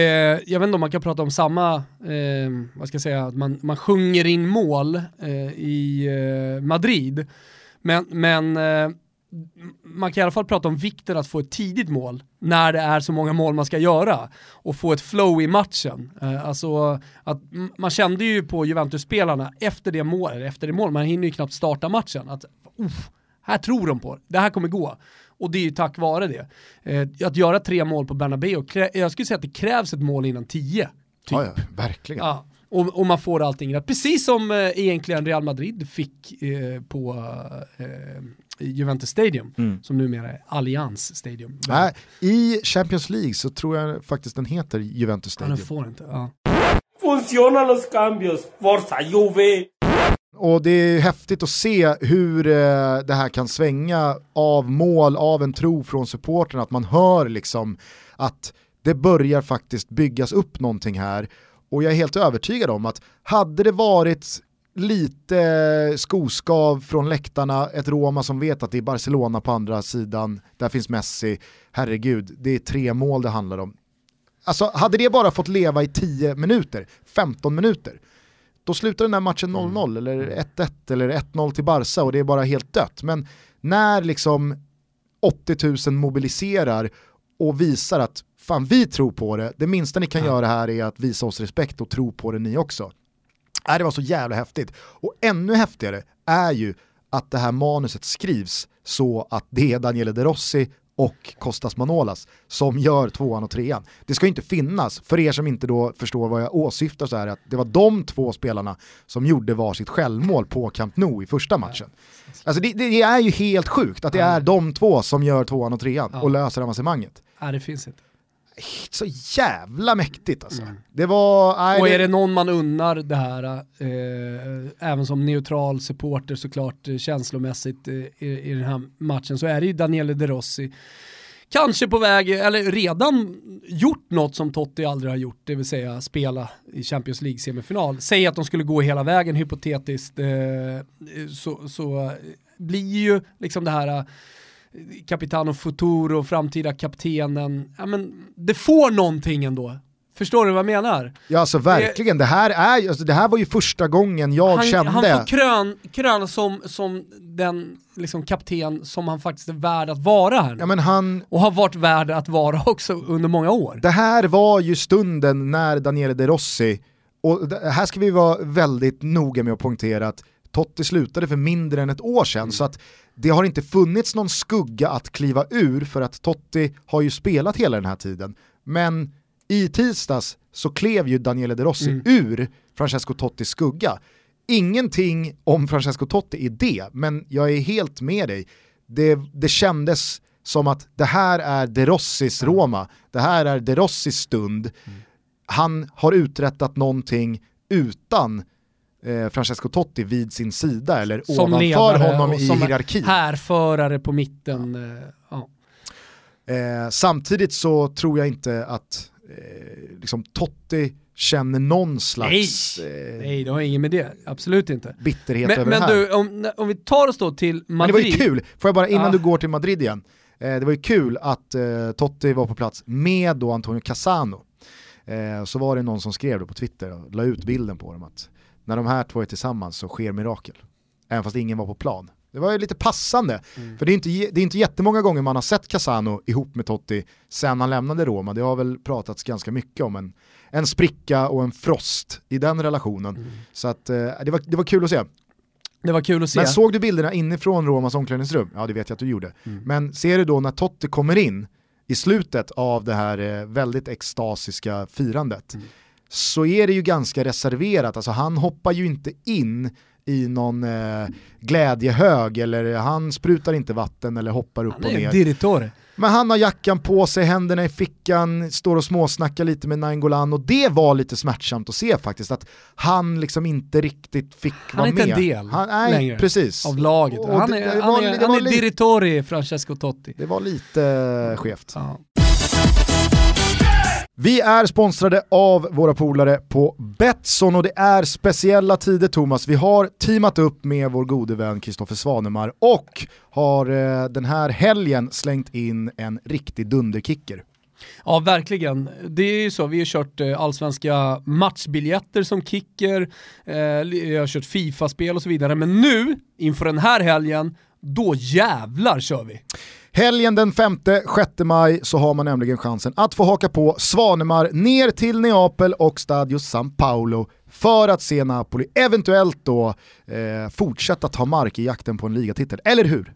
jag vet inte om man kan prata om samma, eh, vad ska jag säga, att man, man sjunger in mål eh, i eh, Madrid. Men, men eh, man kan i alla fall prata om vikten att få ett tidigt mål när det är så många mål man ska göra och få ett flow i matchen. Eh, alltså att man kände ju på Juventus-spelarna efter det mål, efter det mål, man hinner ju knappt starta matchen, att här tror de på det, det här kommer gå. Och det är ju tack vare det. Eh, att göra tre mål på Bernabéu, krä- jag skulle säga att det krävs ett mål innan tio. Typ. Ja, ja, verkligen. Ja, och, och man får allting rätt. Precis som eh, egentligen Real Madrid fick eh, på eh, Juventus Stadium, Mm. som numera är Allianz Stadium. Nej, I Champions League så tror jag faktiskt den heter Juventus Ja, den Stadium. får inte. Ja. Funcionan los cambios. Forza Juve. Och det är häftigt att se hur eh, det här kan svänga av mål, av en tro från supporten, att man hör liksom att det börjar faktiskt byggas upp någonting här. Och jag är helt övertygad om att hade det varit lite skoskav från läktarna, ett Roma som vet att det är Barcelona på andra sidan, där finns Messi, herregud, det är tre mål det handlar om. Alltså hade det bara fått leva i 10 minuter, 15 minuter, då slutar den här matchen 0-0 eller 1-1 eller 1-0 till Barca och det är bara helt dött. Men när liksom 80 000 mobiliserar och visar att fan vi tror på det, det minsta ni kan göra här är att visa oss respekt och tro på det ni också. Äh, det var så jävla häftigt. Och ännu häftigare är ju att det här manuset skrivs så att det är Daniele De Rossi och Kostas Manolas som gör tvåan och trean. Det ska ju inte finnas, för er som inte då förstår vad jag åsyftar så är det att det var de två spelarna som gjorde varsitt självmål på Camp Nou i första matchen. Alltså det, det är ju helt sjukt att det är de två som gör tvåan och trean och löser avancemanget. Nej, det finns inte. Så jävla mäktigt alltså. Det var... Nej, Och det- är det någon man unnar det här, eh, även som neutral supporter såklart eh, känslomässigt eh, i, i den här matchen, så är det ju Daniele De Rossi. Kanske på väg, eller redan gjort något som Totti aldrig har gjort, det vill säga spela i Champions League-semifinal. Säg att de skulle gå hela vägen hypotetiskt, eh, så, så blir ju liksom det här eh, Capitano Futuro, framtida kaptenen, ja men det får någonting ändå. Förstår du vad jag menar? Ja alltså verkligen, det här, är, alltså, det här var ju första gången jag han, kände... han får krön, krön som, som den liksom, kapten som han faktiskt är värd att vara här ja, men han, Och har varit värd att vara [LAUGHS] också under många år. det här var ju stunden när Daniele De Rossi, och det, här ska vi vara väldigt noga med att poängtera att Totti slutade för mindre än ett år sedan, så att det har inte funnits någon skugga att kliva ur för att Totti har ju spelat hela den här tiden. Men i tisdags så klev ju Daniele De Rossi ur Francesco Tottis skugga. Ingenting om Francesco Totti i det, men jag är helt med dig. Det, det kändes som att det här är De Rossis Roma, det här är De Rossis stund. Han har uträttat någonting utan eh, Francesco Totti vid sin sida eller Som ovanför ledare honom i som hierarkin. härförare på mitten. eh, Ja. Eh, samtidigt så tror jag inte att eh, liksom Totti känner någon slags eh, Nej, det har inget med det. Absolut inte. bitterhet Men, över men det här. du, om, om vi tar oss då till Men det var ju Madrid. kul, får jag bara innan Ja. du går till Madrid igen, eh, det var ju kul att Totti var på plats med då Antonio Cassano. Så var det någon som skrev då på Twitter och la ut bilden på dem att när de här två är tillsammans så sker mirakel. Även fast ingen var på plan. Det var ju lite passande, Mm. för det är, inte, det är inte jättemånga gånger man har sett Cassano ihop med Totti sen han lämnade Roma. Det har väl pratats ganska mycket om en, en spricka och en frost i den relationen. Mm. Så att, eh, det, var, det var kul att se. Det var kul att se. Men såg du bilderna inifrån Romas omklädningsrum? Ja det vet jag att du gjorde. Mm. Men ser du då när Totti kommer in i slutet av det här eh, väldigt extasiska firandet Mm. Så är det ju ganska reserverat, alltså han hoppar ju inte in i någon eh, glädjehög eller han sprutar inte vatten eller hoppar upp Han och är ner. direktör. Men han har jackan på sig, händerna i fickan, står och småsnackar lite med Nainggolan och det var lite smärtsamt att se faktiskt att han liksom inte riktigt fick Han vara är inte med. en del han, nej, längre precis. Av laget. Och Han är, det han var- är, han är lite- direttori Francesco Totti. Det var lite skevt. Ja. Vi är sponsrade av våra polare på Betsson och det är speciella tider Thomas. Vi har teamat upp med vår gode vän Kristoffer Svanemar och har eh, den här helgen slängt in en riktig dunderkicker. Ja, verkligen. Det är ju så, vi har kört eh, allsvenska matchbiljetter som kicker, eh, vi har kört Fifa-spel och så vidare, men nu, inför den här helgen, då jävlar kör vi. Helgen den 5-6 maj så har man nämligen chansen att få haka på Svanemar ner till Neapel och Stadio San Paolo för att se Napoli eventuellt då eh, fortsätta ta mark i jakten på en ligatitel, eller hur?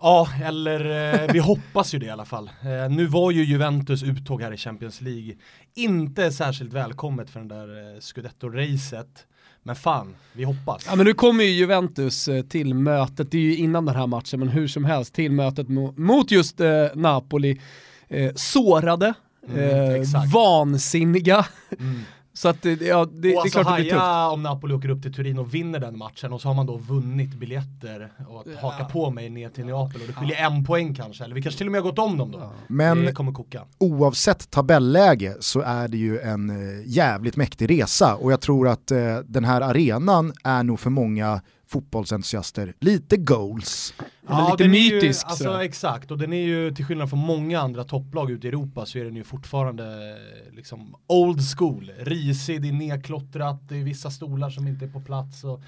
Ja, eller eh, vi hoppas ju det i alla fall. Eh, nu var ju Juventus uttåg här i Champions League inte särskilt välkommet för den där eh, scudetto-racet. Men fan, vi hoppas. Ja men nu kommer ju Juventus eh, till mötet, det är ju innan den här matchen, men hur som helst till mötet mot, just eh, Napoli. Eh, sårade, Mm, eh, vansinniga. Mm. Så att det, ja, det, det är alltså klart det blir tufft. om Napoli åker upp till Turin och vinner den matchen och så har man då vunnit biljetter och att haka på mig ner till Neapel och det skiljer en poäng kanske, eller vi kanske till och med har gått om dem då. Men Det kommer koka. oavsett tabelläge så är det ju en eh, jävligt mäktig resa och jag tror att eh, den här arenan är nog för många fotbollsentusiaster lite goals. Är lite mytisk, Ju, alltså, exakt, och den är ju till skillnad från många andra topplag ute i Europa så är den ju fortfarande eh, liksom old school. Risig, det är nedklottrat, det är vissa stolar som inte är på plats. Och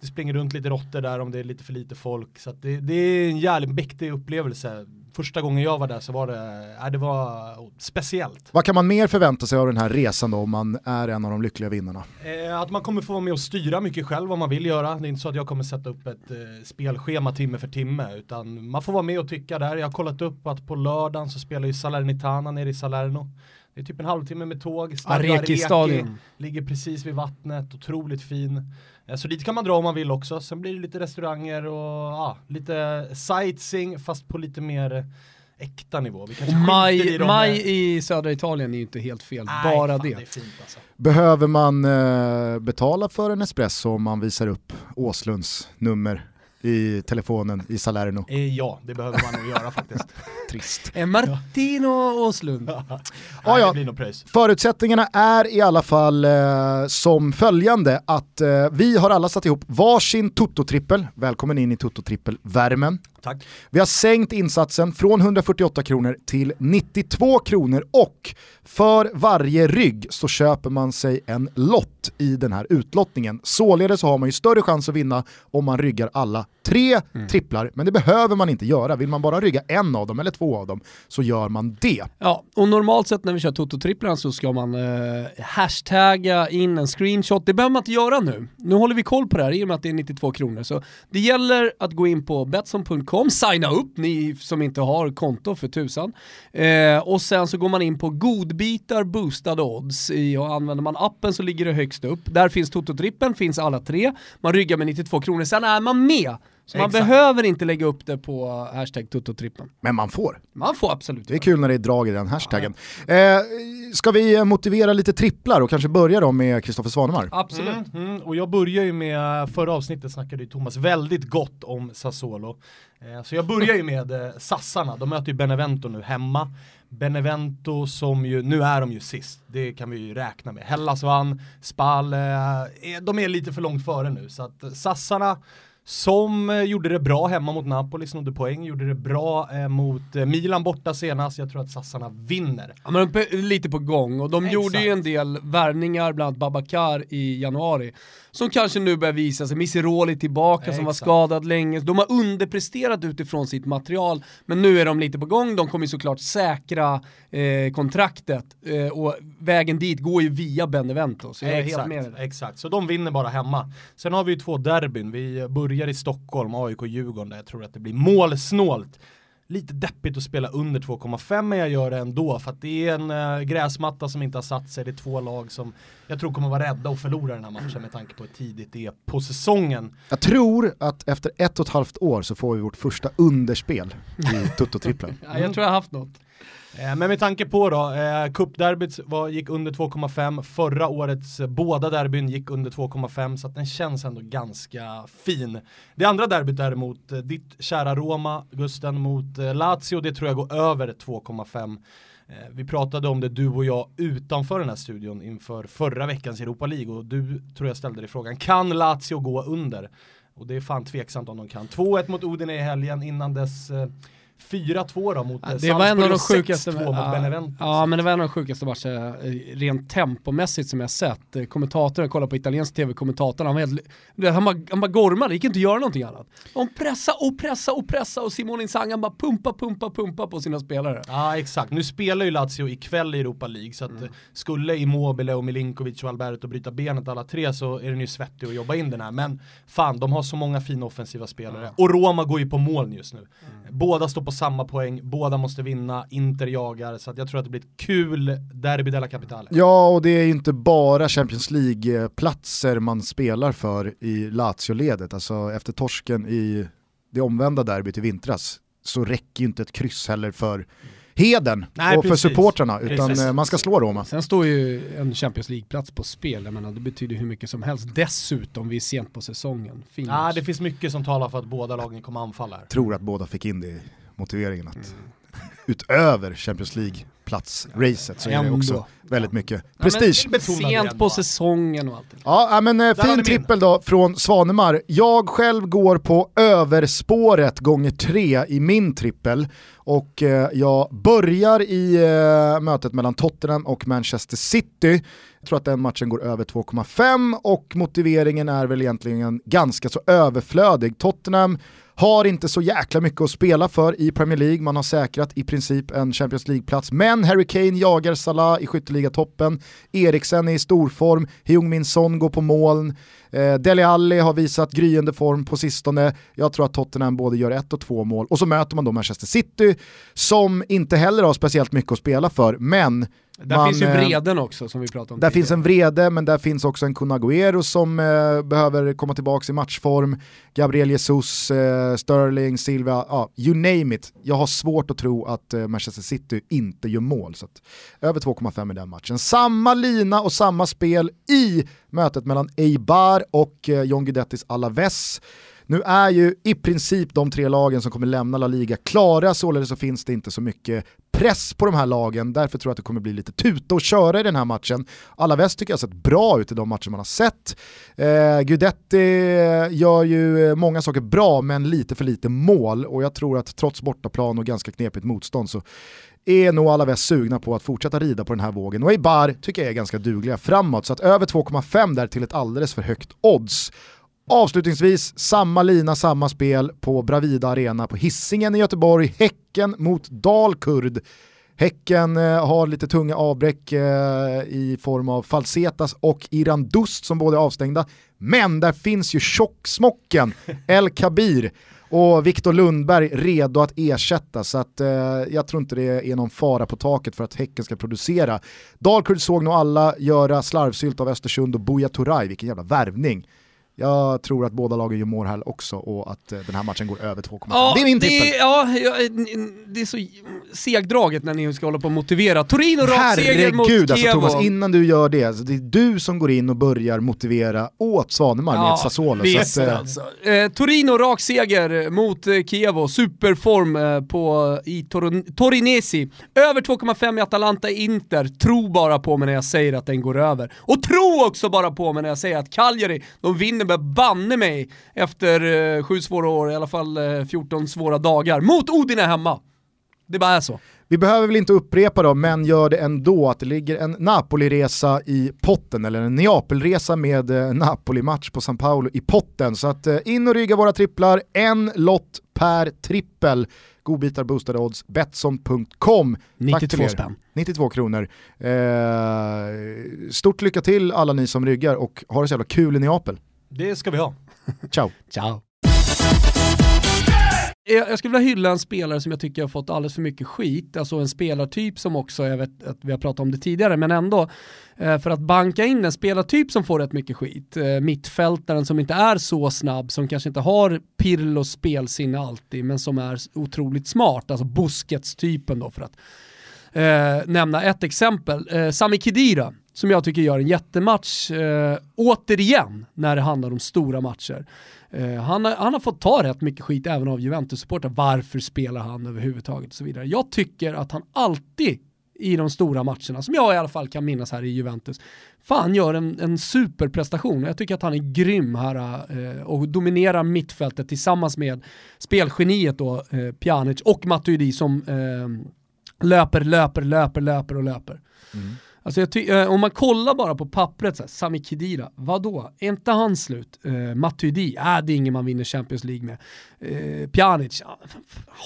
det springer runt lite råttor där om det är lite för lite folk. Så att det, det är en jävligt mäktig upplevelse. Första gången jag var där så var det, äh, det var speciellt. Vad kan man mer förvänta sig av den här resan då om man är en av de lyckliga vinnarna? Eh, att man kommer få vara med och styra mycket själv vad man vill göra. Det är inte så att jag kommer sätta upp ett eh, spelschema timme för timme utan man får vara med och tycka där. Jag har kollat upp att på lördagen så spelar ju Salernitana nere i Salerno. Det är typ en halvtimme med tåg. Stadio Areki-stadion. Ligger precis vid vattnet, otroligt fin. Eh, Så dit kan man dra om man vill också. Sen blir det lite restauranger och ja, lite sightseeing fast på lite mer äkta nivå. Vi Och maj, i maj i södra Italien är ju inte helt fel, Nej, bara fan, det. det är fint alltså. Behöver man eh, betala för en espresso om man visar upp Åslunds nummer i telefonen i Salerno? Eh, Ja, det behöver man nog göra faktiskt. [LAUGHS] Trist. Eh, Martino Åslund. Ja. nog pröjs. Förutsättningarna är i alla fall eh, som följande att eh, vi har alla satt ihop varsin Toto-trippel. Välkommen in i Toto-trippel-värmen. Tack. Vi har sänkt insatsen från 148 kronor till 92 kronor och för varje rygg så köper man sig en lott i den här utlottningen. Således så har man ju större chans att vinna om man ryggar alla tre tripplar, men det behöver man inte göra. Vill man bara rygga en av dem eller två av dem så gör man det. Ja, och normalt sett när vi kör Toto-tripplarna så ska man eh, hashtagga in en screenshot. Det behöver man inte göra nu. Nu håller vi koll på det här i och med att det är 92 kronor. Så det gäller att gå in på Betsson.com, signa upp, ni som inte har konto för tusan. Eh, och sen så går man in på godbitar boostade odds. I, och använder man appen så ligger det högst upp. Där finns Toto-trippeln, finns alla tre. Man ryggar med 92 kronor, sen är man med. Så man Exakt. behöver inte lägga upp det på hashtag Toto-trippeln. Men man får. Man får absolut Det är kul när det är drag i den hashtaggen. Eh, ska vi motivera lite tripplar och kanske börja då med Kristoffer Svanemar? Absolut. Mm, mm. Och jag börjar ju med, förra avsnittet snackade ju Thomas väldigt gott om Sassuolo. Eh, så jag börjar ju med eh, Sassarna, de möter ju Benevento nu hemma. Benevento som ju, nu är de ju sist, det kan vi ju räkna med. Hellas vann, Spal, eh, de är lite för långt före nu. Så att Sassarna som eh, gjorde det bra hemma mot Napoli, snodde poäng, gjorde det bra eh, mot eh, Milan borta senast. Jag tror att Sassarna vinner. Ja, men lite på gång och de Exakt. gjorde ju en del värvningar, bland annat Babakar i januari, som kanske nu börjar visa sig. Misiroli tillbaka som var skadad länge. De har underpresterat utifrån sitt material, men nu är de lite på gång. De kommer såklart säkra eh, kontraktet eh, och vägen dit går ju via Benevento. Så jag är helt exakt, med exakt, så de vinner bara hemma. Sen har vi ju två derbyn, vi börjar i Stockholm, AIK och Djurgården, där jag tror att det blir målsnålt. Lite deppigt att spela under 2,5 men jag gör det ändå för att det är en äh, gräsmatta som inte har satt sig, det är två lag som jag tror kommer vara rädda att förlora den här matchen med tanke på hur tidigt det är på säsongen. Jag tror att efter ett och ett halvt år så får vi vårt första underspel i [LAUGHS] Toto-trippeln. Ja, jag tror jag har haft något. Eh, men med tanke på då, eh, cupderbyt gick under 2,5, förra årets eh, båda derbyn gick under 2,5 så att den känns ändå ganska fin. Det andra derbyt däremot, eh, ditt kära Roma, Gusten mot eh, Lazio, det tror jag går över 2,5. Eh, vi pratade om det du och jag utanför den här studion inför förra veckans Europa League och du tror jag ställde dig frågan, kan Lazio gå under? Och det är fan tveksamt om de kan. 2-1 mot Udine i helgen innan dess eh, 4-2 då mot Ja, eh, det var en av de sjukaste, 6-2 mot ja, Benevento. ja men det var en av de sjukaste matcherna eh, rent tempomässigt som jag sett. Eh, Kommentatorn, jag kollade på italiensk tv, kommentatorn, han var helt, han bara, han bara gormade, det gick inte att göra någonting annat. De pressa och pressa och pressa och Inzaghi han bara pumpa, pumpa, pumpa på sina spelare. Ja exakt, nu spelar ju Lazio ikväll i Europa League så att Mm. skulle Immobile och Milinkovic och Alberto bryta benet alla tre så är den ju svettig att jobba in den här. Men fan, de har så många fina offensiva spelare. Och Roma går ju på mål just nu. Mm. Båda står på samma poäng, båda måste vinna, Inter jagar, så att jag tror att det blir ett kul derby della Capitale. Ja, och det är ju inte bara Champions League-platser man spelar för i Lazio-ledet. Alltså efter torsken i det omvända derbyt i vintras så räcker ju inte ett kryss heller för heden Nej, och för precis. supportrarna utan Precis. eh, man ska slå Roma. Sen står ju en Champions League-plats på spel, jag menar det betyder hur mycket som helst. Dessutom, vi är sent på säsongen. Fin Ja, match. det finns mycket som talar för att båda lagen kommer anfalla här. Tror att båda fick in det i motiveringen att utöver Champions League-plats-racet så är det också väldigt mycket Ja, men prestige. betonar det Sent på säsongen och allt. Ja, ja, men eh, fin trippel då från Svanemar. Jag själv går på överspåret gånger tre i min trippel och eh, jag börjar i eh, mötet mellan Tottenham och Manchester City. Jag tror att den matchen går över 2,5 och motiveringen är väl egentligen ganska så överflödig. Tottenham har inte så jäkla mycket att spela för i Premier League, man har säkrat i princip en Champions League-plats. Men Harry Kane jagar Salah i skytteligatoppen, Eriksen är i storform, Heung-Min Son går på moln, eh, Dele Alli har visat gryende form på sistone. Jag tror att Tottenham både gör ett och två mål. Och så möter man då Manchester City som inte heller har speciellt mycket att spela för, men där man, finns ju eh, vreden också som vi pratade om där tidigare. finns en vrede, men där finns också en Kun Agüero som eh, behöver komma tillbaka i matchform. Gabriel Jesus, eh, Sterling, Silva, ja, you name it. Jag har svårt att tro att eh, Manchester City inte gör mål. Så att, över 2,5 i den matchen. Samma lina och samma spel i mötet mellan Eibar och eh, John Guidettis Alaves. Nu är ju i princip de tre lagen som kommer lämna La Liga klara, således så finns det inte så mycket press på de här lagen, därför tror jag att det kommer bli lite tuta och köra i den här matchen. Alaves tycker jag har sett bra ut i de matcher man har sett. Eh, Guidetti gör ju många saker bra, men lite för lite mål och jag tror att trots bortaplan och ganska knepigt motstånd så är nog Alaves sugna på att fortsätta rida på den här vågen. Och Eibar tycker jag är ganska dugliga framåt, så att över 2,5 där till ett alldeles för högt odds. Avslutningsvis, samma lina, samma spel på Bravida Arena på Hisingen i Göteborg. Häcken mot Dalkurd. Häcken eh, har lite tunga avbräck eh, i form av Falsetas och Iran Dust som båda är avstängda. Men där finns ju tjocksmocken [LAUGHS] El Kabir och Viktor Lundberg redo att ersätta så att eh, jag tror inte det är någon fara på taket för att Häcken ska producera. Dalkurd såg nog alla göra slarvsylt av Östersund och Buya Turay, vilken jävla värvning. Jag tror att båda lagen gör mål här också och att eh, den här matchen går över 2,5. det är min trippel. det, ja, ja, det är så segdraget när ni ska hålla på och motivera. Torino rakseger mot Herregud alltså. Thomas, innan du gör det, alltså, det är du som går in och börjar motivera åt Svanemar med Sassuolo. Visst så att, eh, alltså. Eh, Torino rak seger mot eh, Chievo, superform eh, på, i Tor- Torinesi. Över 2,5 i Atalanta Inter, tro bara på mig när jag säger att den går över. Och tro också bara på mig när jag säger att Cagliari, de vinner med banne mig efter eh, sju svåra år, i alla fall eh, 14 svåra dagar, mot Udine hemma. Det bara är så. Vi behöver väl inte upprepa då, men gör det ändå att det ligger en Napoli-resa i potten, eller en Neapel-resa med eh, Napoli-match på San Paolo i potten. Så att eh, in och rygga våra tripplar, en lott per trippel. Godbitar, boostade odds, Betsson.com. Tack 92 till er. spänn. 92 kronor. Eh, stort lycka till alla ni som ryggar och ha det så jävla kul i Neapel. Det ska vi ha. [LAUGHS] Ciao! Ciao. Jag skulle vilja hylla en spelare som jag tycker har fått alldeles för mycket skit, alltså en spelartyp som också, jag vet att vi har pratat om det tidigare, men ändå, eh, för att banka in en spelartyp som får rätt mycket skit, eh, mittfältaren som inte är så snabb, som kanske inte har Pirlos spelsinne alltid, men som är otroligt smart, alltså Busquets-typen då för att eh, nämna ett exempel. Eh, Sami Khedira, som jag tycker gör en jättematch, eh, återigen, när det handlar om stora matcher. Eh, han, har, han har fått ta rätt mycket skit även av Juventus-supportrar. Varför spelar han överhuvudtaget och så vidare. Jag tycker att han alltid i de stora matcherna, som jag i alla fall kan minnas här i Juventus. Fan gör en, en superprestation. Jag tycker att han är grym här eh, och dominerar mittfältet tillsammans med spelgeniet då, eh, Pjanic och Matuidi som eh, löper, löper, löper, löper och löper. Mm. Alltså jag eh, om man kollar bara på pappret, så här, Sami Khedira, vadå? Är inte han slut? Eh, Matuidi, äh, det är ingen man vinner Champions League med. Eh, Pjanic,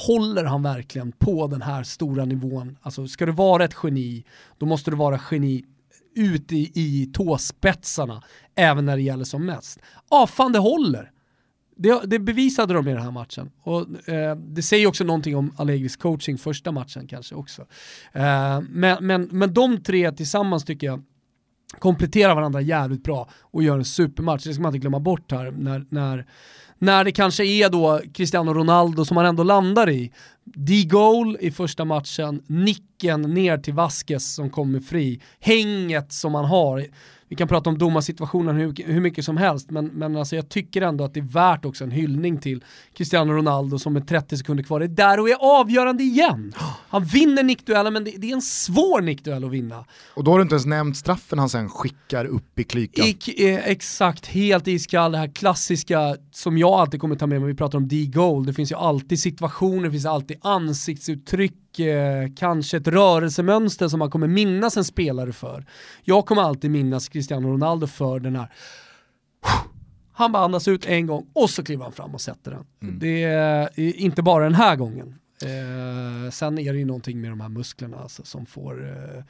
håller han verkligen på den här stora nivån? Alltså ska du vara ett geni, då måste du vara geni ut i, i tåspetsarna, även när det gäller som mest. Ja, fan det håller. Det, det bevisade de i den här matchen. Och, eh, det säger också någonting om Allegris coaching första matchen kanske också. Eh, men, men, men de tre tillsammans tycker jag kompletterar varandra jävligt bra och gör en supermatch. Det ska man inte glömma bort här när, när, när det kanske är då Cristiano Ronaldo som man ändå landar i. D-goal i första matchen, nicken ner till Vasquez som kommer fri, hänget som man har vi kan prata om domarsituationen hur, hur mycket som helst, men, men alltså jag tycker ändå att det är värt också en hyllning till Cristiano Ronaldo som med 30 sekunder kvar är där och är avgörande igen. Han vinner nickduellen, men det, det är en svår nickduell att vinna. Och då har du inte ens nämnt straffen han sen skickar upp i klykan. I, eh, exakt, helt iskall, det här klassiska som jag alltid kommer ta med mig, vi pratar om D-goal, det finns ju alltid situationer, det finns alltid ansiktsuttryck, eh, kanske ett rörelsemönster som man kommer minnas en spelare för. Jag kommer alltid minnas Cristiano Ronaldo för den här [SIGHS] han bara andas ut en gång och så kliver han fram och sätter den. Mm. Det är inte bara den här gången. Eh, sen är det ju någonting med de här musklerna alltså, som får eh,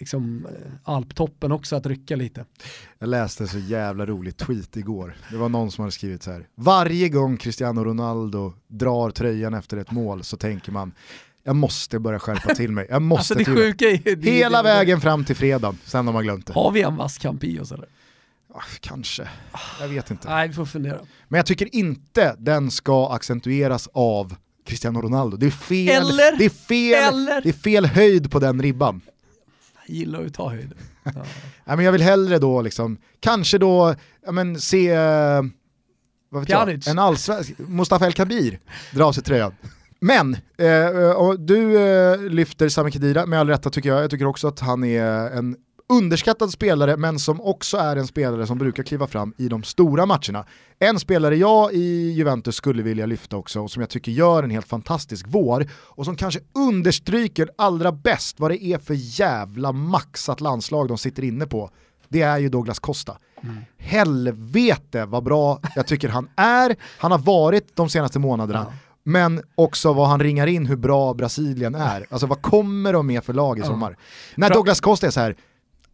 liksom, eh, alptoppen också att rycka lite. Jag läste så jävla rolig tweet igår. Det var någon som hade skrivit så här. Varje gång Cristiano Ronaldo drar tröjan efter ett mål så tänker man jag måste börja skärpa till mig. Jag måste Alltså det sjuka är... det- Hela det- vägen fram till fredagen, sen har man glömt det. Har vi en vass kamp i oss eller? Ah, Kanske, jag vet inte. Nej, vi får fundera. Men jag tycker inte den ska accentueras av Cristiano Ronaldo. Det är fel, Eller- det är fel, eller- det är fel höjd på den ribban. Jag gillar att ta höjden. Ja. [LAUGHS] Nej, men jag vill hellre då, liksom, kanske då, ja, men, se eh, vad vet jag, en allsvensk, Mustafa El Kabir dra av sig tröjan. Men, eh, du eh, lyfter Sami Khedira med all rätta tycker jag. Jag tycker också att han är en underskattad spelare men som också är en spelare som brukar kliva fram i de stora matcherna. En spelare jag i Juventus skulle vilja lyfta också och som jag tycker gör en helt fantastisk vår och som kanske understryker allra bäst vad det är för jävla maxat landslag de sitter inne på. Det är ju Douglas Costa. Helvete vad bra jag tycker han är, han har varit de senaste månaderna. Men också vad han ringar in hur bra Brasilien är. Alltså vad kommer de med för lag i sommar? När Douglas Costa är så här,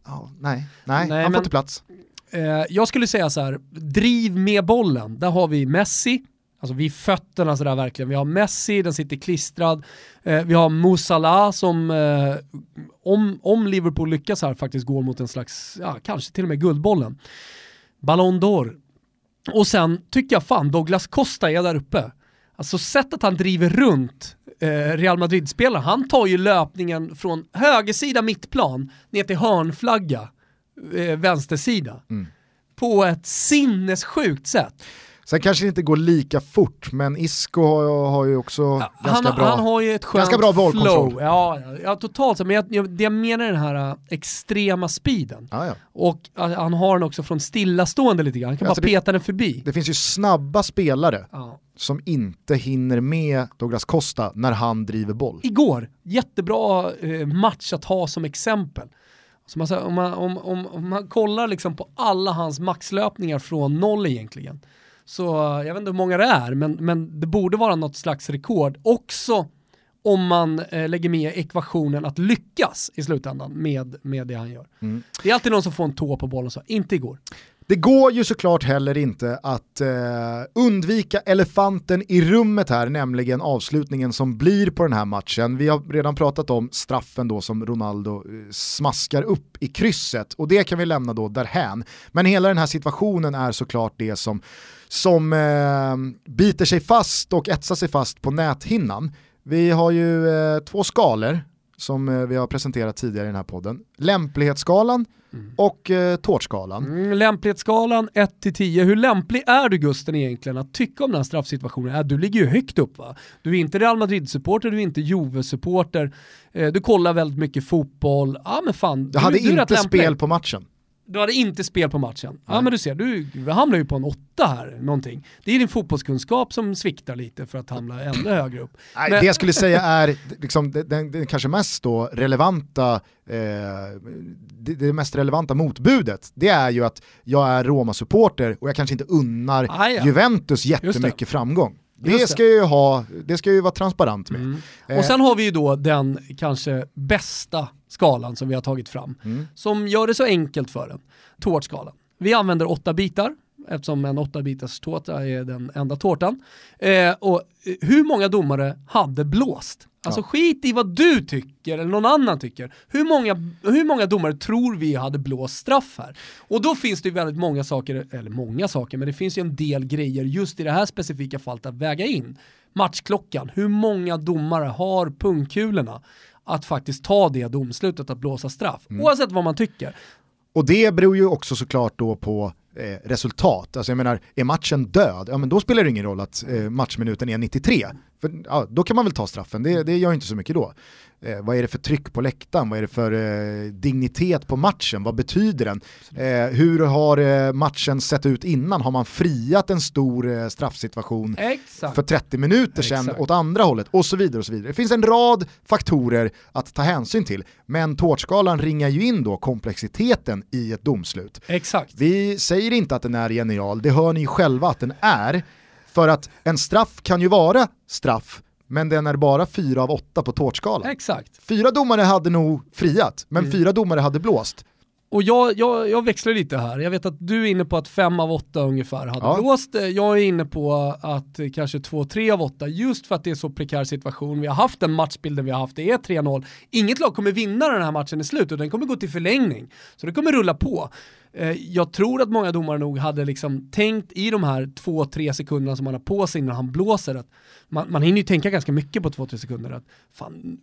ja, nej, nej, Nej, han får inte plats. Eh, jag skulle säga så här, driv med bollen. Där har vi Messi, alltså vid fötterna sådär verkligen. Vi har Messi, den sitter klistrad. Eh, vi har Musala som, eh, om, om Liverpool lyckas här, faktiskt går mot en slags, ja, kanske till och med Guldbollen. Ballon d'Or. Och sen tycker jag fan Douglas Costa är där uppe. Alltså sättet han driver runt eh, Real Madrid-spelaren, han tar ju löpningen från högersida mittplan ner till hörnflagga, eh, vänstersida. Mm. På ett sinnessjukt sätt. Sen kanske det inte går lika fort, men Isco har, har ju också ganska han, bra... han har ju ett ganska bra bollkontroll. flow. Ja, ja, ja, totalt sett. Men jag, jag, det jag menar är den här äh, extrema speeden. Ja, ja. Och äh, han har den också från stillastående lite grann. Han kan Alltså bara det- peta den förbi. Det finns ju snabba spelare Ja. som inte hinner med Douglas Costa när han driver boll. Igår, jättebra eh, match att ha som exempel. Så man, om, man, om, om, om man kollar liksom på alla hans maxlöpningar från noll egentligen, så jag vet inte hur många det är, men, men det borde vara något slags rekord. Också om man eh, lägger med ekvationen att lyckas i slutändan med, med det han gör. Mm. Det är alltid någon som får en tå på bollen så, inte igår. Det går ju såklart heller inte att eh, undvika elefanten i rummet här, nämligen avslutningen som blir på den här matchen. Vi har redan pratat om straffen då som Ronaldo eh, smaskar upp i krysset och det kan vi lämna då därhän. Men hela den här situationen är såklart det som, som eh, biter sig fast och etsar sig fast på näthinnan. Vi har ju eh, två skalor som eh, vi har presenterat tidigare i den här podden. Lämplighetsskalan och eh, tårtskalan. Mm, lämplighetsskalan 1-10, hur lämplig är du Gusten egentligen att tycka om den här straffsituationen? Äh, du ligger ju högt upp va? Du är inte Real Madrid-supporter, du är inte Juve-supporter, eh, du kollar väldigt mycket fotboll, ja men fan. Jag hade du, inte spel på matchen. Du hade inte spel på matchen. Ja men du ser, du hamnar ju på en åtta här, någonting. Det är din fotbollskunskap som sviktar lite för att hamna ännu högre upp. Nej, Men- Det jag skulle säga är liksom, den, den, kanske mest då relevanta, eh, det, det mest relevanta motbudet, det är ju att jag är Roma-supporter och jag kanske inte unnar Ah, ja. Juventus jättemycket framgång. Det det. ska, ju ha, det ska ju vara transparent med. Mm. Eh, Och sen har vi ju då den kanske bästa skalan som vi har tagit fram, Mm. som gör det så enkelt för en. Tårtskalan. Vi använder åtta bitar, eftersom en åtta bitars tårta är den enda tårtan. Eh, och eh, hur många domare hade blåst? Alltså skit i vad du tycker eller någon annan tycker. Hur många, hur många domare tror vi hade blåst straff här? Och då finns det ju väldigt många saker, eller många saker, men det finns ju en del grejer just i det här specifika fallet att väga in. Matchklockan, hur många domare har pungkulorna att faktiskt ta det domslutet att blåsa straff? Oavsett vad man tycker. Och det beror ju också såklart då på eh, resultat. Alltså jag menar, är matchen död, ja men då spelar det ingen roll att eh, matchminuten är 93. För, ja, då kan man väl ta straffen, det, det gör inte så mycket då. Eh, vad är det för tryck på läktaren? Vad är det för eh, dignitet på matchen? Vad betyder den? Eh, hur har eh, matchen sett ut innan? Har man friat en stor eh, straffsituation Exakt. för 30 minuter sedan Exakt. åt andra hållet och så vidare och så vidare. Det finns en rad faktorer att ta hänsyn till, men tårtskalan ringar ju in då komplexiteten i ett domslut. Exakt. Vi säger inte att den är genial, det hör ni själva att den är, för att en straff kan ju vara straff, men den är bara fyra av åtta på tårtskalan. Exakt. Fyra domare hade nog friat, men Mm. fyra domare hade blåst. Och jag, jag, jag växlar lite här. Jag vet att du är inne på att fem av åtta ungefär hade Ja. blåst. Jag är inne på att kanske två, tre av åtta, just för att det är så prekär situation. Vi har haft den matchbilden vi har haft, det är 3-0. Inget lag kommer vinna den här matchen i slut och den kommer gå till förlängning. Så det kommer rulla på. Eh, Jag tror att många domare nog hade liksom tänkt i de här två, tre sekunderna som man har på sig innan han blåser att man, man hinner ju tänka ganska mycket på två, tre sekunder att fan,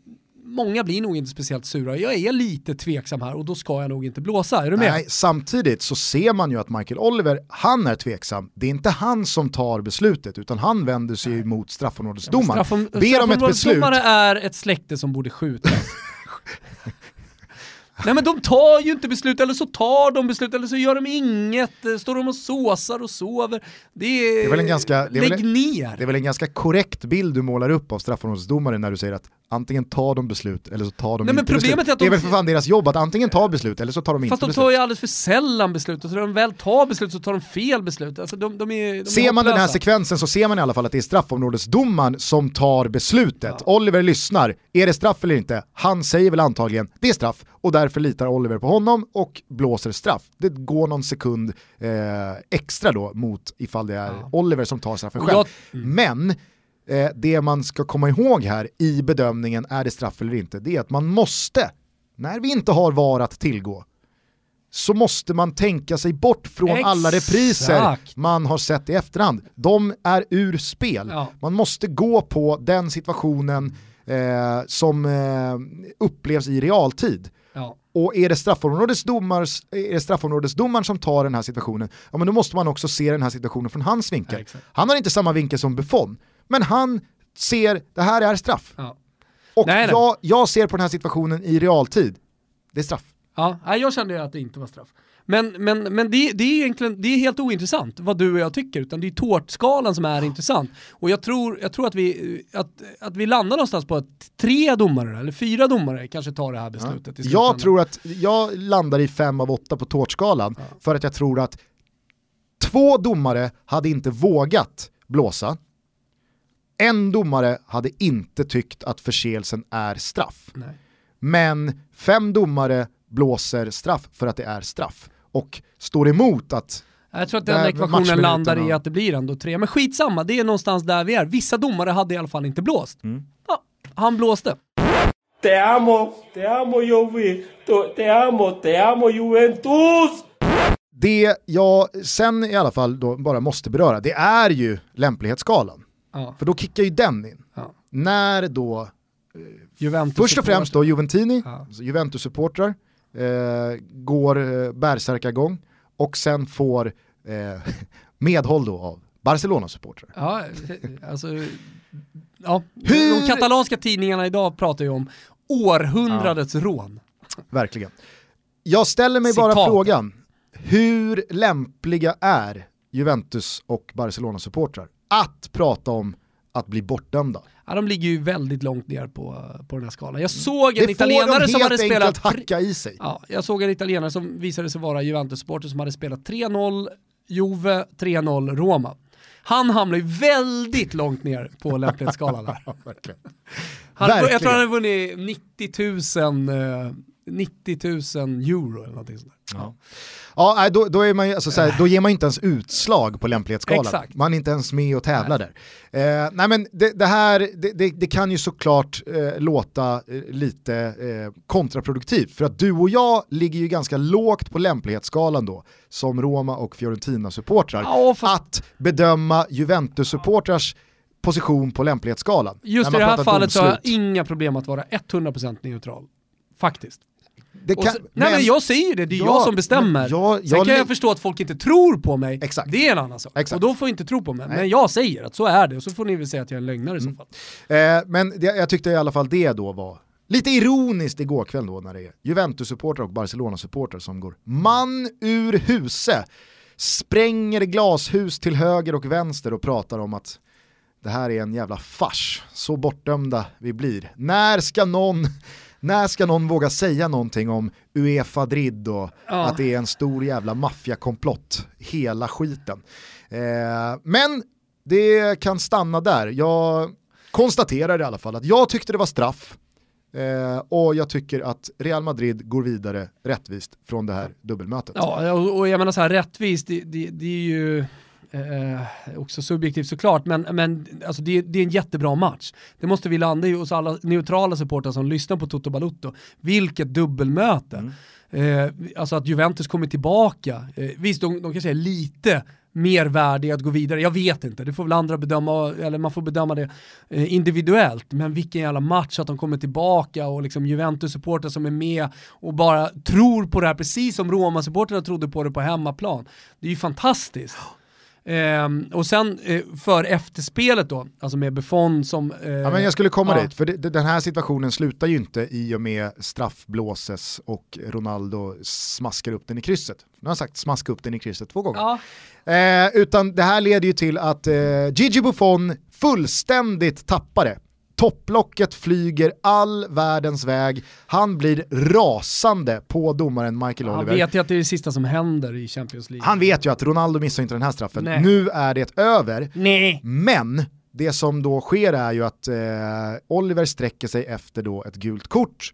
många blir nog inte speciellt sura. Jag är lite tveksam här och då ska jag nog inte blåsa. Är du med? Nej, samtidigt så ser man ju att Michael Oliver, han är tveksam. Det är inte han som tar beslutet, utan han vänder sig ju mot straffområdesdomaren. Straffom- Ber om ett beslut. straffområdesdomare är ett släkte som borde skjutas. [LAUGHS] Nej men de tar ju inte beslut, eller så tar de beslut, eller så gör de inget, Eh, står de och såsar och sover. Det är... Det är väl en ganska- det är Lägg väl- ner! Det är väl en ganska korrekt bild du målar upp av straffområdesdomaren när du säger att antingen tar de beslut eller så tar de Nej, men inte problemet beslut. är att de- Det är väl för fan deras jobb att antingen ta beslut eller så tar de inte Fast de beslut. tar ju alldeles för sällan beslut, och så när de väl tar beslut så tar de fel beslut. Alltså de, de är, de Ser man den här sekvensen så ser man i alla fall att det är straffområdesdomaren som tar beslutet. Oliver lyssnar, är det straff eller inte? Han säger väl antagligen, det är straff, och därför litar Oliver på honom och blåser straff. Det går någon sekund eh, extra då mot ifall det är Oliver som tar straffen själv. jag- Men eh, det man ska komma ihåg här i bedömningen, är det straff eller inte, det är att man måste, när vi inte har VAR att tillgå, så måste man tänka sig bort från alla repriser Exakt. man har sett i efterhand. De är ur spel. Ja. Man måste gå på den situationen eh, som eh, upplevs i realtid. Ja. Och är det, straffområdesdomars, är det straffområdesdomaren som tar den här situationen, ja men då måste man också se den här situationen från hans vinkel. Ja, exakt. han har inte samma vinkel som Buffon, men han ser, det här är straff. Ja. Och Nej, nej. Jag, jag ser på den här situationen i realtid, det är straff. Ja, jag kände ju att det inte var straff. Men, men, men det, det, är egentligen, det är helt ointressant vad du och jag tycker, utan det är tårtskalan som är intressant. Och jag tror, jag tror att, vi, att, att vi landar någonstans på att tre domare, eller fyra domare, kanske tar det här beslutet. slutändan. Jag tror att jag landar i fem av åtta på tårtskalan för att jag tror att två domare hade inte vågat blåsa. En domare hade inte tyckt att förseelsen är straff. Nej. Men fem domare blåser straff för att det är straff och står emot att Jag tror att den ekvationen landar i att det blir ändå tre. Men skitsamma, det är någonstans där vi är. Vissa domare hade i alla fall inte blåst. Mm. Ja, han blåste. Te amo, te amo Juve, To- te amo, te amo Juventus. det jag sen i alla fall då bara måste beröra, det är ju lämplighetsskalan. Ja. För då kickar ju den in. Ja. När då Juventus först och främst då Juventini, Ja. alltså Juventus-supportrar, eh, går eh, bärsärkagång och sen får eh, [LAUGHS] medhåll då av Barcelona-supportrar. Ja, alltså, ja. Hur- De katalanska tidningarna idag pratar ju om århundradets rån. Verkligen. Jag ställer mig bara Citat. frågan, hur lämpliga är Juventus och Barcelona-supportrar att prata om att bli bortdömda? Ja, de ligger ju väldigt långt ner på, på den här skalan. Jag såg en Det italienare som hade spelat... hacka i sig. Ja, jag såg en italienare som visade sig vara Juventus-supporter som hade spelat 3-0 Juve, 3-0 Roma. Han hamnar ju väldigt långt ner på lämplighetsskalan. [LAUGHS] Verkligen. Han, jag tror han hade vunnit 90 000, eh, 90 000 euro eller någonting sånt. Ja. Ja, nej, då, då, är man ju, alltså, så här, då ger man ju inte ens utslag på lämplighetsskalan. Exakt. Man är inte ens med och tävlar där. Eh, nej men det, det här, det, det, det kan ju såklart eh, låta eh, lite eh, kontraproduktivt. För att du och jag ligger ju ganska lågt på lämplighetsskalan då, som Roma och Fiorentina-supportrar. Ja, fast- Att bedöma Juventus-supportrars position på lämplighetsskalan. Just i det här fallet så har jag domslut. inga problem att vara 100% neutral. Faktiskt. Kan- så, nej men jag säger ju det, det är Ja, jag som bestämmer. men jag- Sen jag kan jag förstå att folk inte tror på mig, Exakt. det är en annan sak. Exakt. Och då får inte tro på mig. Nej. Men jag säger att så är det, och så får ni väl säga att jag är en lögnare i så fall. Eh, men det, jag tyckte i alla fall det då var lite ironiskt igår kväll då när det är Juventus-supportrar och Barcelona-supportrar som går man ur huse, spränger glashus till höger och vänster och pratar om att det här är en jävla fars, så bortdömda vi blir. När ska någon, när ska någon våga säga någonting om Uefa Drid och Ja. att det är en stor jävla maffiakomplott, hela skiten. Eh, men det kan stanna där. Jag konstaterar i alla fall att jag tyckte det var straff eh, och jag tycker att Real Madrid går vidare rättvist från det här dubbelmötet. Ja, och, jag menar så här rättvist, det, det, det är ju eh, också subjektivt såklart, men, men alltså det, det är en jättebra match. Det måste vi landa i hos alla neutrala supportrar som lyssnar på Toto Balutto. Vilket dubbelmöte. Eh, alltså att Juventus kommer tillbaka. Eh, visst, de, de kanske är lite mer värdiga att gå vidare. Jag vet inte, det får väl andra bedöma, eller man får bedöma det eh, individuellt. Men vilken jävla match att de kommer tillbaka och liksom Juventus-supportrar som är med och bara tror på det här, precis som Roma-supportrarna trodde på det på hemmaplan. Det är ju fantastiskt. Ehm, och sen eh, för efterspelet då, alltså med Buffon som... eh, Ja, men jag skulle komma ja. dit, för det, den här situationen slutar ju inte i och med straffblåses och Ronaldo smaskar upp den i krysset. Nu har jag sagt smaska upp den i krysset två gånger. Ja, Eh, utan det här leder ju till att eh, Gigi Buffon fullständigt tappar det. Topplocket flyger all världens väg, han blir rasande på domaren Michael han Oliver. vet ju att det är det sista som händer i Champions League. Han vet ju att Ronaldo missar inte den här straffen. Nej. Nu är det över. Nej. Men det som då sker är ju att eh, Oliver sträcker sig efter då ett gult kort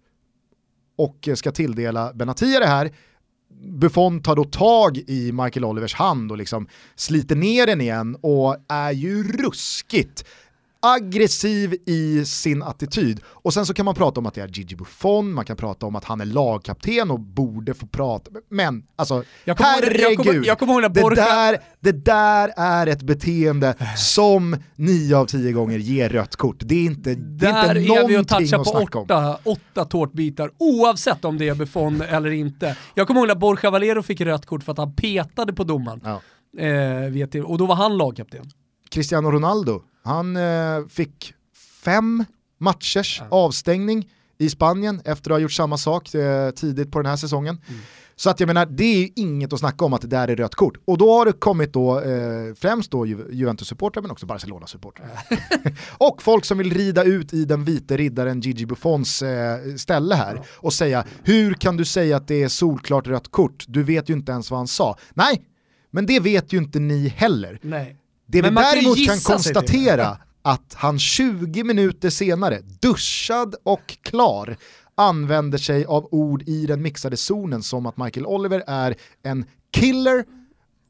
och eh, ska tilldela Benatia det här. Buffon tar då tag i Michael Olivers hand och liksom sliter ner den igen och är ju ruskigt aggressiv i sin attityd. Och sen så kan man prata om att det är Gigi Buffon, man kan prata om att han är lagkapten och borde få prata. Men alltså, Jag kommer ihåg- jag kommer- herregud. jag kommer det, där, det där är ett beteende som nio av tio gånger ger rött kort. Det är inte, det är Där inte är vi och touchar att på om. åtta, åtta tårtbitar, oavsett om det är Buffon eller inte. Jag kommer ihåg när Borja Valero fick rött kort för att han petade på domaren. Ja. Eh, och då var han lagkapten. Cristiano Ronaldo, han eh, fick fem matchers avstängning i Spanien efter att ha gjort samma sak eh, tidigt på den här säsongen. Mm. Så att jag menar, det är ju inget att snacka om att det där är rött kort. Och då har det kommit då, eh, främst då Ju- Juventus-supportrar men också Barcelona-supportrar. [LAUGHS] och folk som vill rida ut i den vite riddaren Gigi Buffons eh, ställe här och säga, hur kan du säga att det är solklart rött kort? Du vet ju inte ens vad han sa. Nej, men det vet ju inte ni heller. Nej. Det Men vi däremot kan konstatera att han 20 minuter senare, duschad och klar, använder sig av ord i den mixade zonen som att Michael Oliver är en killer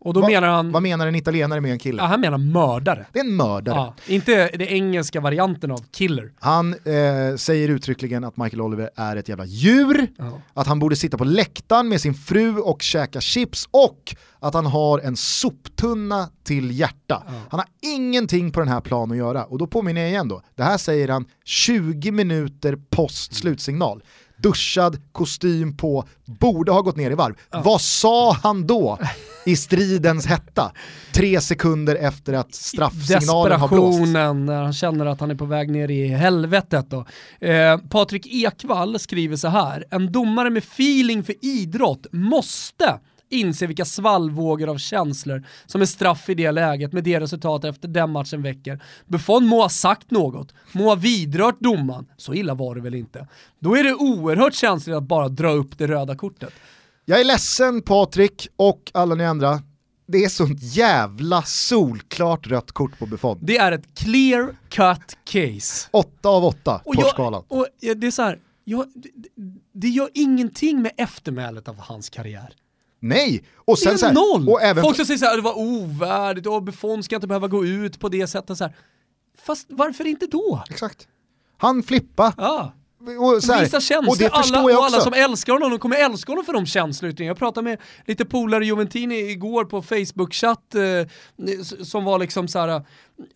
Och då Va- menar han, Vad menar en italienare med en killer? ja, han menar mördare. Det är en mördare. Ja, inte den engelska varianten av killer. Han eh, säger uttryckligen att Michael Oliver är ett jävla djur, Ja. att han borde sitta på läktaren med sin fru och käka chips och att han har en soptunna till hjärta. Han har ingenting på den här planen att göra och då påminner jag igen då, det här säger han 20 minuter post slutsignal. Duschad, kostym på, borde ha gått ner i varv. Vad sa han då i stridens hetta? Tre sekunder efter att straffsignalen har blåst. Desperationen när han känner att han är på väg ner i helvetet. Då. Eh, Patrik Ekvall skriver så här, en domare med feeling för idrott måste inse vilka svallvågor av känslor som är straff i det läget med det resultatet efter den matchen väcker. Buffon må ha sagt något, må ha vidrört domaren, så illa var det väl inte. Då är det oerhört känsligt att bara dra upp det röda kortet. Jag är ledsen Patrik och alla ni andra. Det är sånt jävla solklart rött kort på Buffon. Det är ett clear cut case. 8 av 8 Och på jag- skalan. Och det är så här, jag, det gör ingenting med eftermälet av hans karriär. Nej! Och sen så här, noll! och även Folk som säger såhär, det var ovärdigt, och Buffon ska inte behöva gå ut på det sättet. Så här. Fast varför inte då? Exakt. Han flippa. Ja. Och, så här, Visa känslor, och det alla, jag och också. alla som älskar honom, de kommer älska honom för de känslorna. Jag pratade med lite polare Juventini igår på Facebook-chatt eh, som var liksom så här,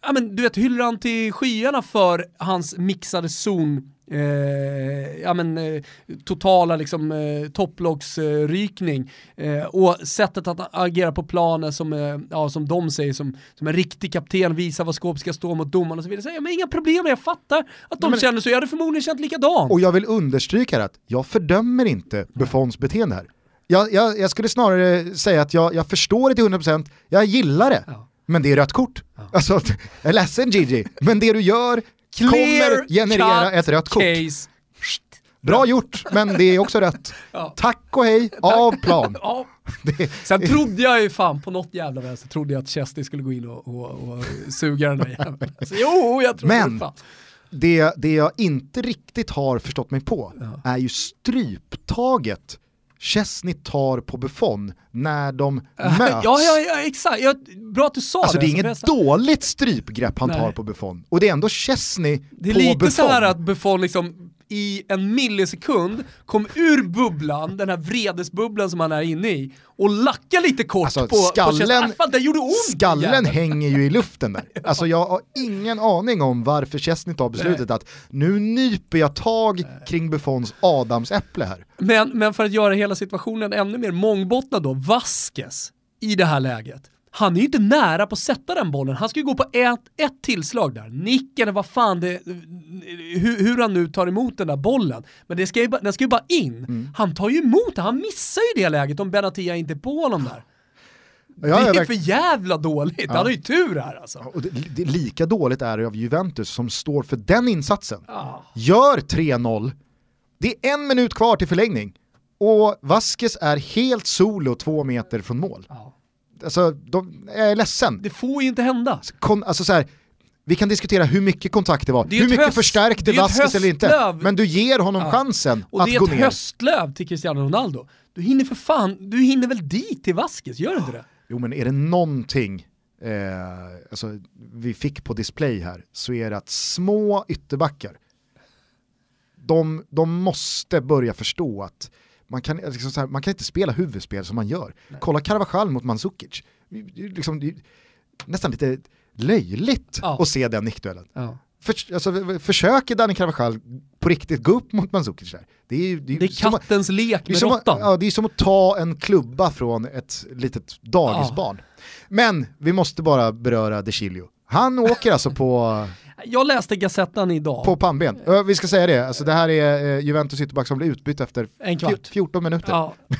ja men du vet hyllar han till skyarna för hans mixade zon Eh, ja men eh, totala liksom eh, topplocksrykning eh, och sättet att agera på planen som, eh, ja, som de säger som, som en riktig kapten, visa vad skåp ska stå mot domaren och så vidare. Så, ja, men inga problem, jag fattar att de men- känner så, jag hade förmodligen känt likadant. Och jag vill understryka att jag fördömer inte Buffons beteende här. Jag, jag, jag skulle snarare säga att jag, jag förstår det till 100%, jag gillar det. Ja. Men det är rött kort. Alltså, jag är ledsen Gigi, men det du gör Clear kommer generera ett rött kort. Case. Bra gjort, men det är också rött. Ja. Tack och hej, av plan. Ja. Sen trodde jag ju fan på något jävla vänster, trodde jag att Chesney skulle gå in och, och, och suga den där jäveln. Alltså, jo, jag trodde Men- det fan. det, det jag inte riktigt har förstått mig på är ju stryptaget Chesney tar på Buffon när de [LAUGHS] möts. Ja, ja, ja, exakt. Ja, bra att du sa Alltså det är Så inget jag- dåligt strypgrepp han Nej. tar på Buffon. Och det är ändå Chesney Det är på lite Buffon. så här att Buffon liksom i en millisekund kom ur bubblan, den här vredesbubblan som han är inne i, och lackar lite kort Alltså, på, på skallen-. Ah, fan, det gjorde ont! Skallen jäveln. hänger ju i luften där. [LAUGHS] Alltså jag har ingen aning om varför Chesney tar beslutet att nu nyper jag tag kring Buffons adamsäpple här. Men, men för att göra hela situationen ännu mer mångbottnad då, Vasquez i det här läget. Han är ju inte nära på att sätta den bollen. Han ska ju gå på ett, ett tillslag där. Nick eller vad fan det, hur, hur han nu tar emot den där bollen. Men det ska ju, den ska ju bara in. Mm. Han tar ju emot det, han missar ju det läget om Benatia inte är på honom där. Ja, det är för jävla dåligt, han har ju tur här alltså. och det, det, lika dåligt är det av Juventus som står för den insatsen. Ja. Gör 3-0, det är en minut kvar till förlängning och Vasquez är helt solo två meter från mål. Ja. Alltså, de, jag är ledsen. Det får ju inte hända. Kon, alltså så här, vi kan diskutera hur mycket kontakt det var, Det hur mycket höst- förstärkte Vasquez eller inte. Men du ger honom Ja. chansen Och att det är gå ett ner. höstlöv till Cristiano Ronaldo. Du hinner för fan, du hinner väl dit till Vasquez, gör du inte det? Jo men är det någonting eh, alltså, vi fick på display här så är det att små ytterbackar, de, de måste börja förstå att man kan, liksom här, man kan inte spela huvudspel som man gör. Kolla Carvajal mot Mandzukic. Liksom, nästan lite löjligt Ja. att se den nickduellen. Ja. För, alltså, försöker Dani Carvajal på riktigt gå upp mot Mandzukic där? Det är, det är, Det är som att- kattens lek med råttan. ja, det är som att ta en klubba från ett litet dagisbarn. Men vi måste bara beröra De Chilio. Han åker alltså på, Jag läste Gazettan idag. på pannben. Vi ska säga det, alltså det här är eh, Juventus ytterback som blir utbytt efter En kvart. 14 minuter. Ja. [LAUGHS]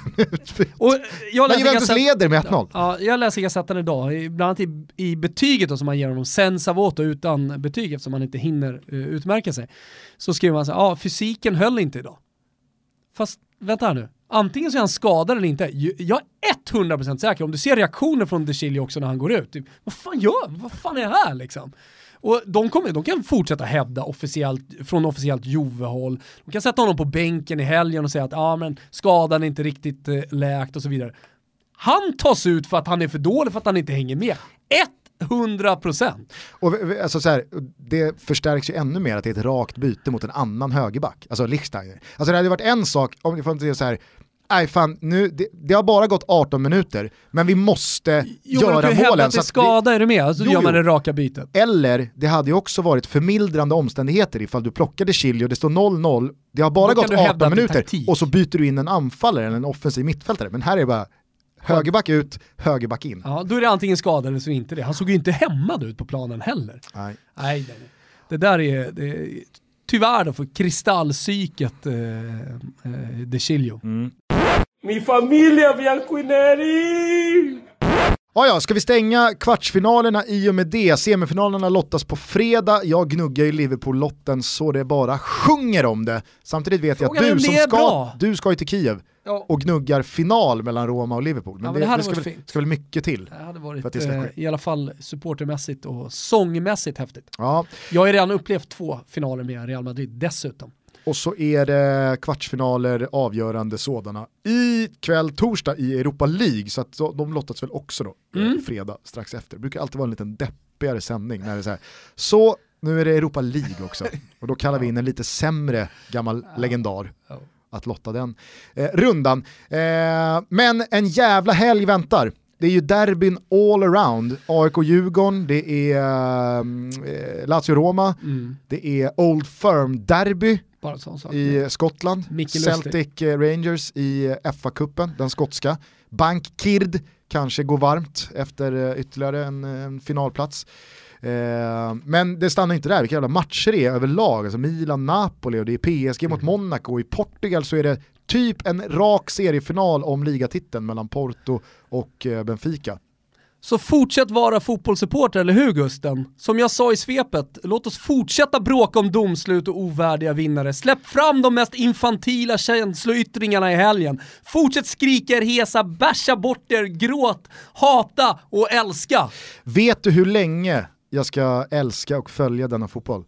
Men Juventus leder med 1-0. Ja, jag läser Gazettan idag, bland annat i, i betyget då, som man ger honom, sen Savoto utan betyg eftersom han inte hinner uh, utmärka sig. Så skriver man så här, ja fysiken höll inte idag. Fast vänta här nu, antingen så är han skadad eller inte. Jag är 100% säker, om du ser reaktioner från De Chilio också när han går ut, typ, vad fan gör, vad fan är det här liksom? Och de, kommer, de kan fortsätta hävda officiellt, från officiellt Jove-håll, De kan sätta honom på bänken i helgen och säga att ah, men skadan är inte riktigt eh, läkt och så vidare. Han tas ut för att han är för dålig, för att han inte hänger med. 100 procent. Och alltså så här, det förstärks ju ännu mer att det är ett rakt byte mot en annan högerback, alltså Lichsteiner. Alltså det hade varit en sak om det får inte säga så här, nej fan, nu, det, det har bara gått 18 minuter, men vi måste Jo, men göra kan ju hävda målen. att det är skada, är du med? Så Jo, gör man jo. det raka bytet. Eller det hade ju också varit förmildrande omständigheter ifall du plockade Chili och det står 0-0, det har bara Då gått du hävda 18 att det är minuter och så byter du in en anfallare eller en offensiv mittfältare. Men här är det bara högerback ut, högerback in. Ja, då är det antingen skada eller så inte det. Han såg ju inte hämmad ut på planen heller. Nej. Nej, nej, nej. Det där är, det är tyvärr då för kristallpsyket eh, eh, De Chilio. Mi famiglia bianconeri! Ja, ja, ska vi stänga kvartsfinalerna i och med det? Semifinalerna lottas på fredag. Jag gnuggar ju Liverpool-lotten så det bara sjunger om det. Samtidigt vet jag att du som ska, bra. du ska ju till Kiev Ja. och gnuggar final mellan Roma och Liverpool. Men, Ja, men det, det det ska, varit väl, ska väl mycket till. Det hade För varit att det ska eh, ske. i alla fall supportermässigt och sångmässigt häftigt. Ja, Jag har ju redan upplevt två finaler med Real Madrid dessutom. Och så är det kvartsfinaler, avgörande sådana, i kväll torsdag i Europa League. Så att de lottas väl också då, eh, Mm. fredag strax efter. Det brukar alltid vara en liten deppigare sändning när det är så här. Så nu är det Europa League också. Och då kallar vi in en lite sämre gammal legendar att lotta den eh, rundan. Eh, men en jävla helg väntar. Det är ju derbyn all around. AIK-Djurgården, det är eh, Lazio-Roma, Mm. det är Old Firm-derby Bara sån sak. i Skottland. Celtic eh, Rangers i FA-cupen, den skotska. Bank Kird kanske går varmt efter eh, ytterligare en, en finalplats. Eh, men det stannar inte där, vilka jävla matcher det är överlag. Alltså Milan, Napoli och det är PSG mot Monaco. Och I Portugal så är det typ en rak seriefinal om ligatiteln mellan Porto och eh, Benfica. Så fortsätt vara fotbollssupporter, eller hur Gusten? Som jag sa i svepet, låt oss fortsätta bråka om domslut och ovärdiga vinnare. Släpp fram de mest infantila känsloyttringarna i helgen. Fortsätt skrika er hesa, bärsa bort er, gråt, hata och älska. Vet du hur länge jag ska älska och följa denna fotboll?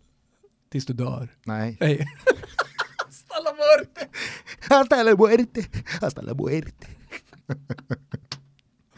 Tills du dör. Nej. Nej. [LAUGHS] Stalla muerte. Hasta la muerte, hasta la muerte.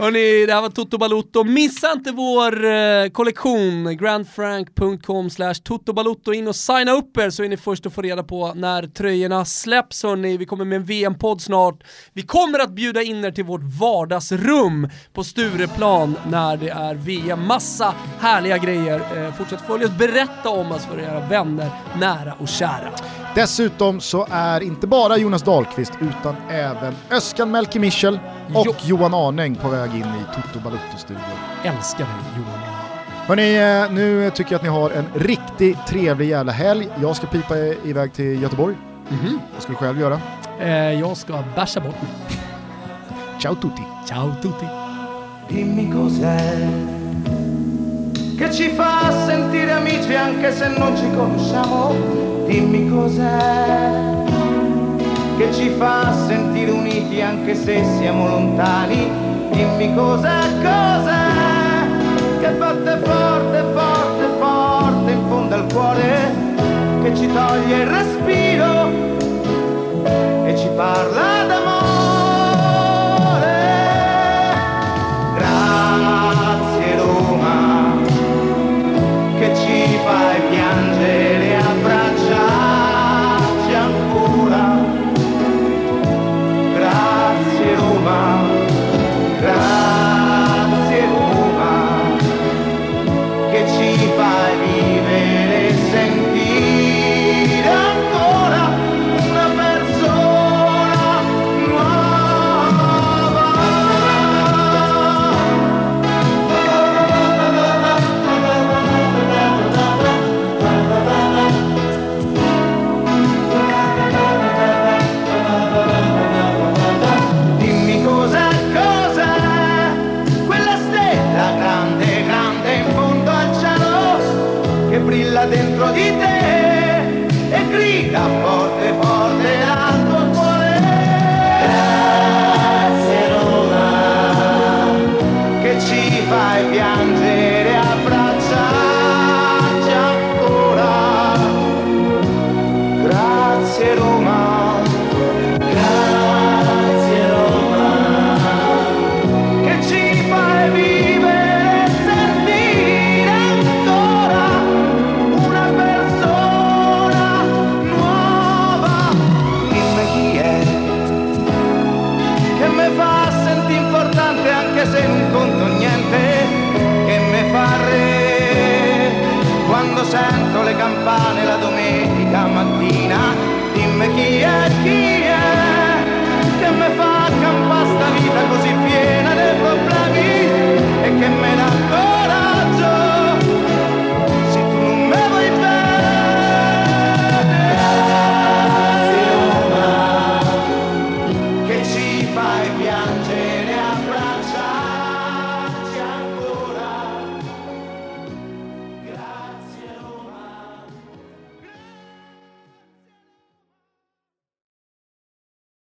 Hörni, det här var Toto Balutto. Missa inte vår eh, kollektion, grandfrank.com slash totobalutto. In och signa upp er så är ni först att få reda på när tröjorna släpps hörni. Vi kommer med en VM-podd snart. Vi kommer att bjuda in er till vårt vardagsrum på Stureplan när det är VM. Massa härliga grejer. Eh, fortsätt följa oss, berätta om oss för era vänner, nära och kära. Dessutom så är inte bara Jonas Dahlqvist utan även Öskan Melke Michel och Jo. Johan Arnäng på väg in i Toto Balutto-studion. Älskar dig Johan. Hörni, eh, nu tycker jag att ni har en riktigt trevlig jävla helg. Jag ska pipa i- iväg till Göteborg. Vad ska du själv göra? Eh, jag ska bärsa bort mig. Ciao tutti! Ciao tutti. Dimmi cos'è che ci fa sentire amici anche se non ci conosciamo. Dimmi cos'è che ci fa sentire uniti anche se siamo lontani. Dimmi cos'è, cos'è che batte forte, forte, forte in fondo al cuore, che ci toglie il respiro e ci parla d'amore.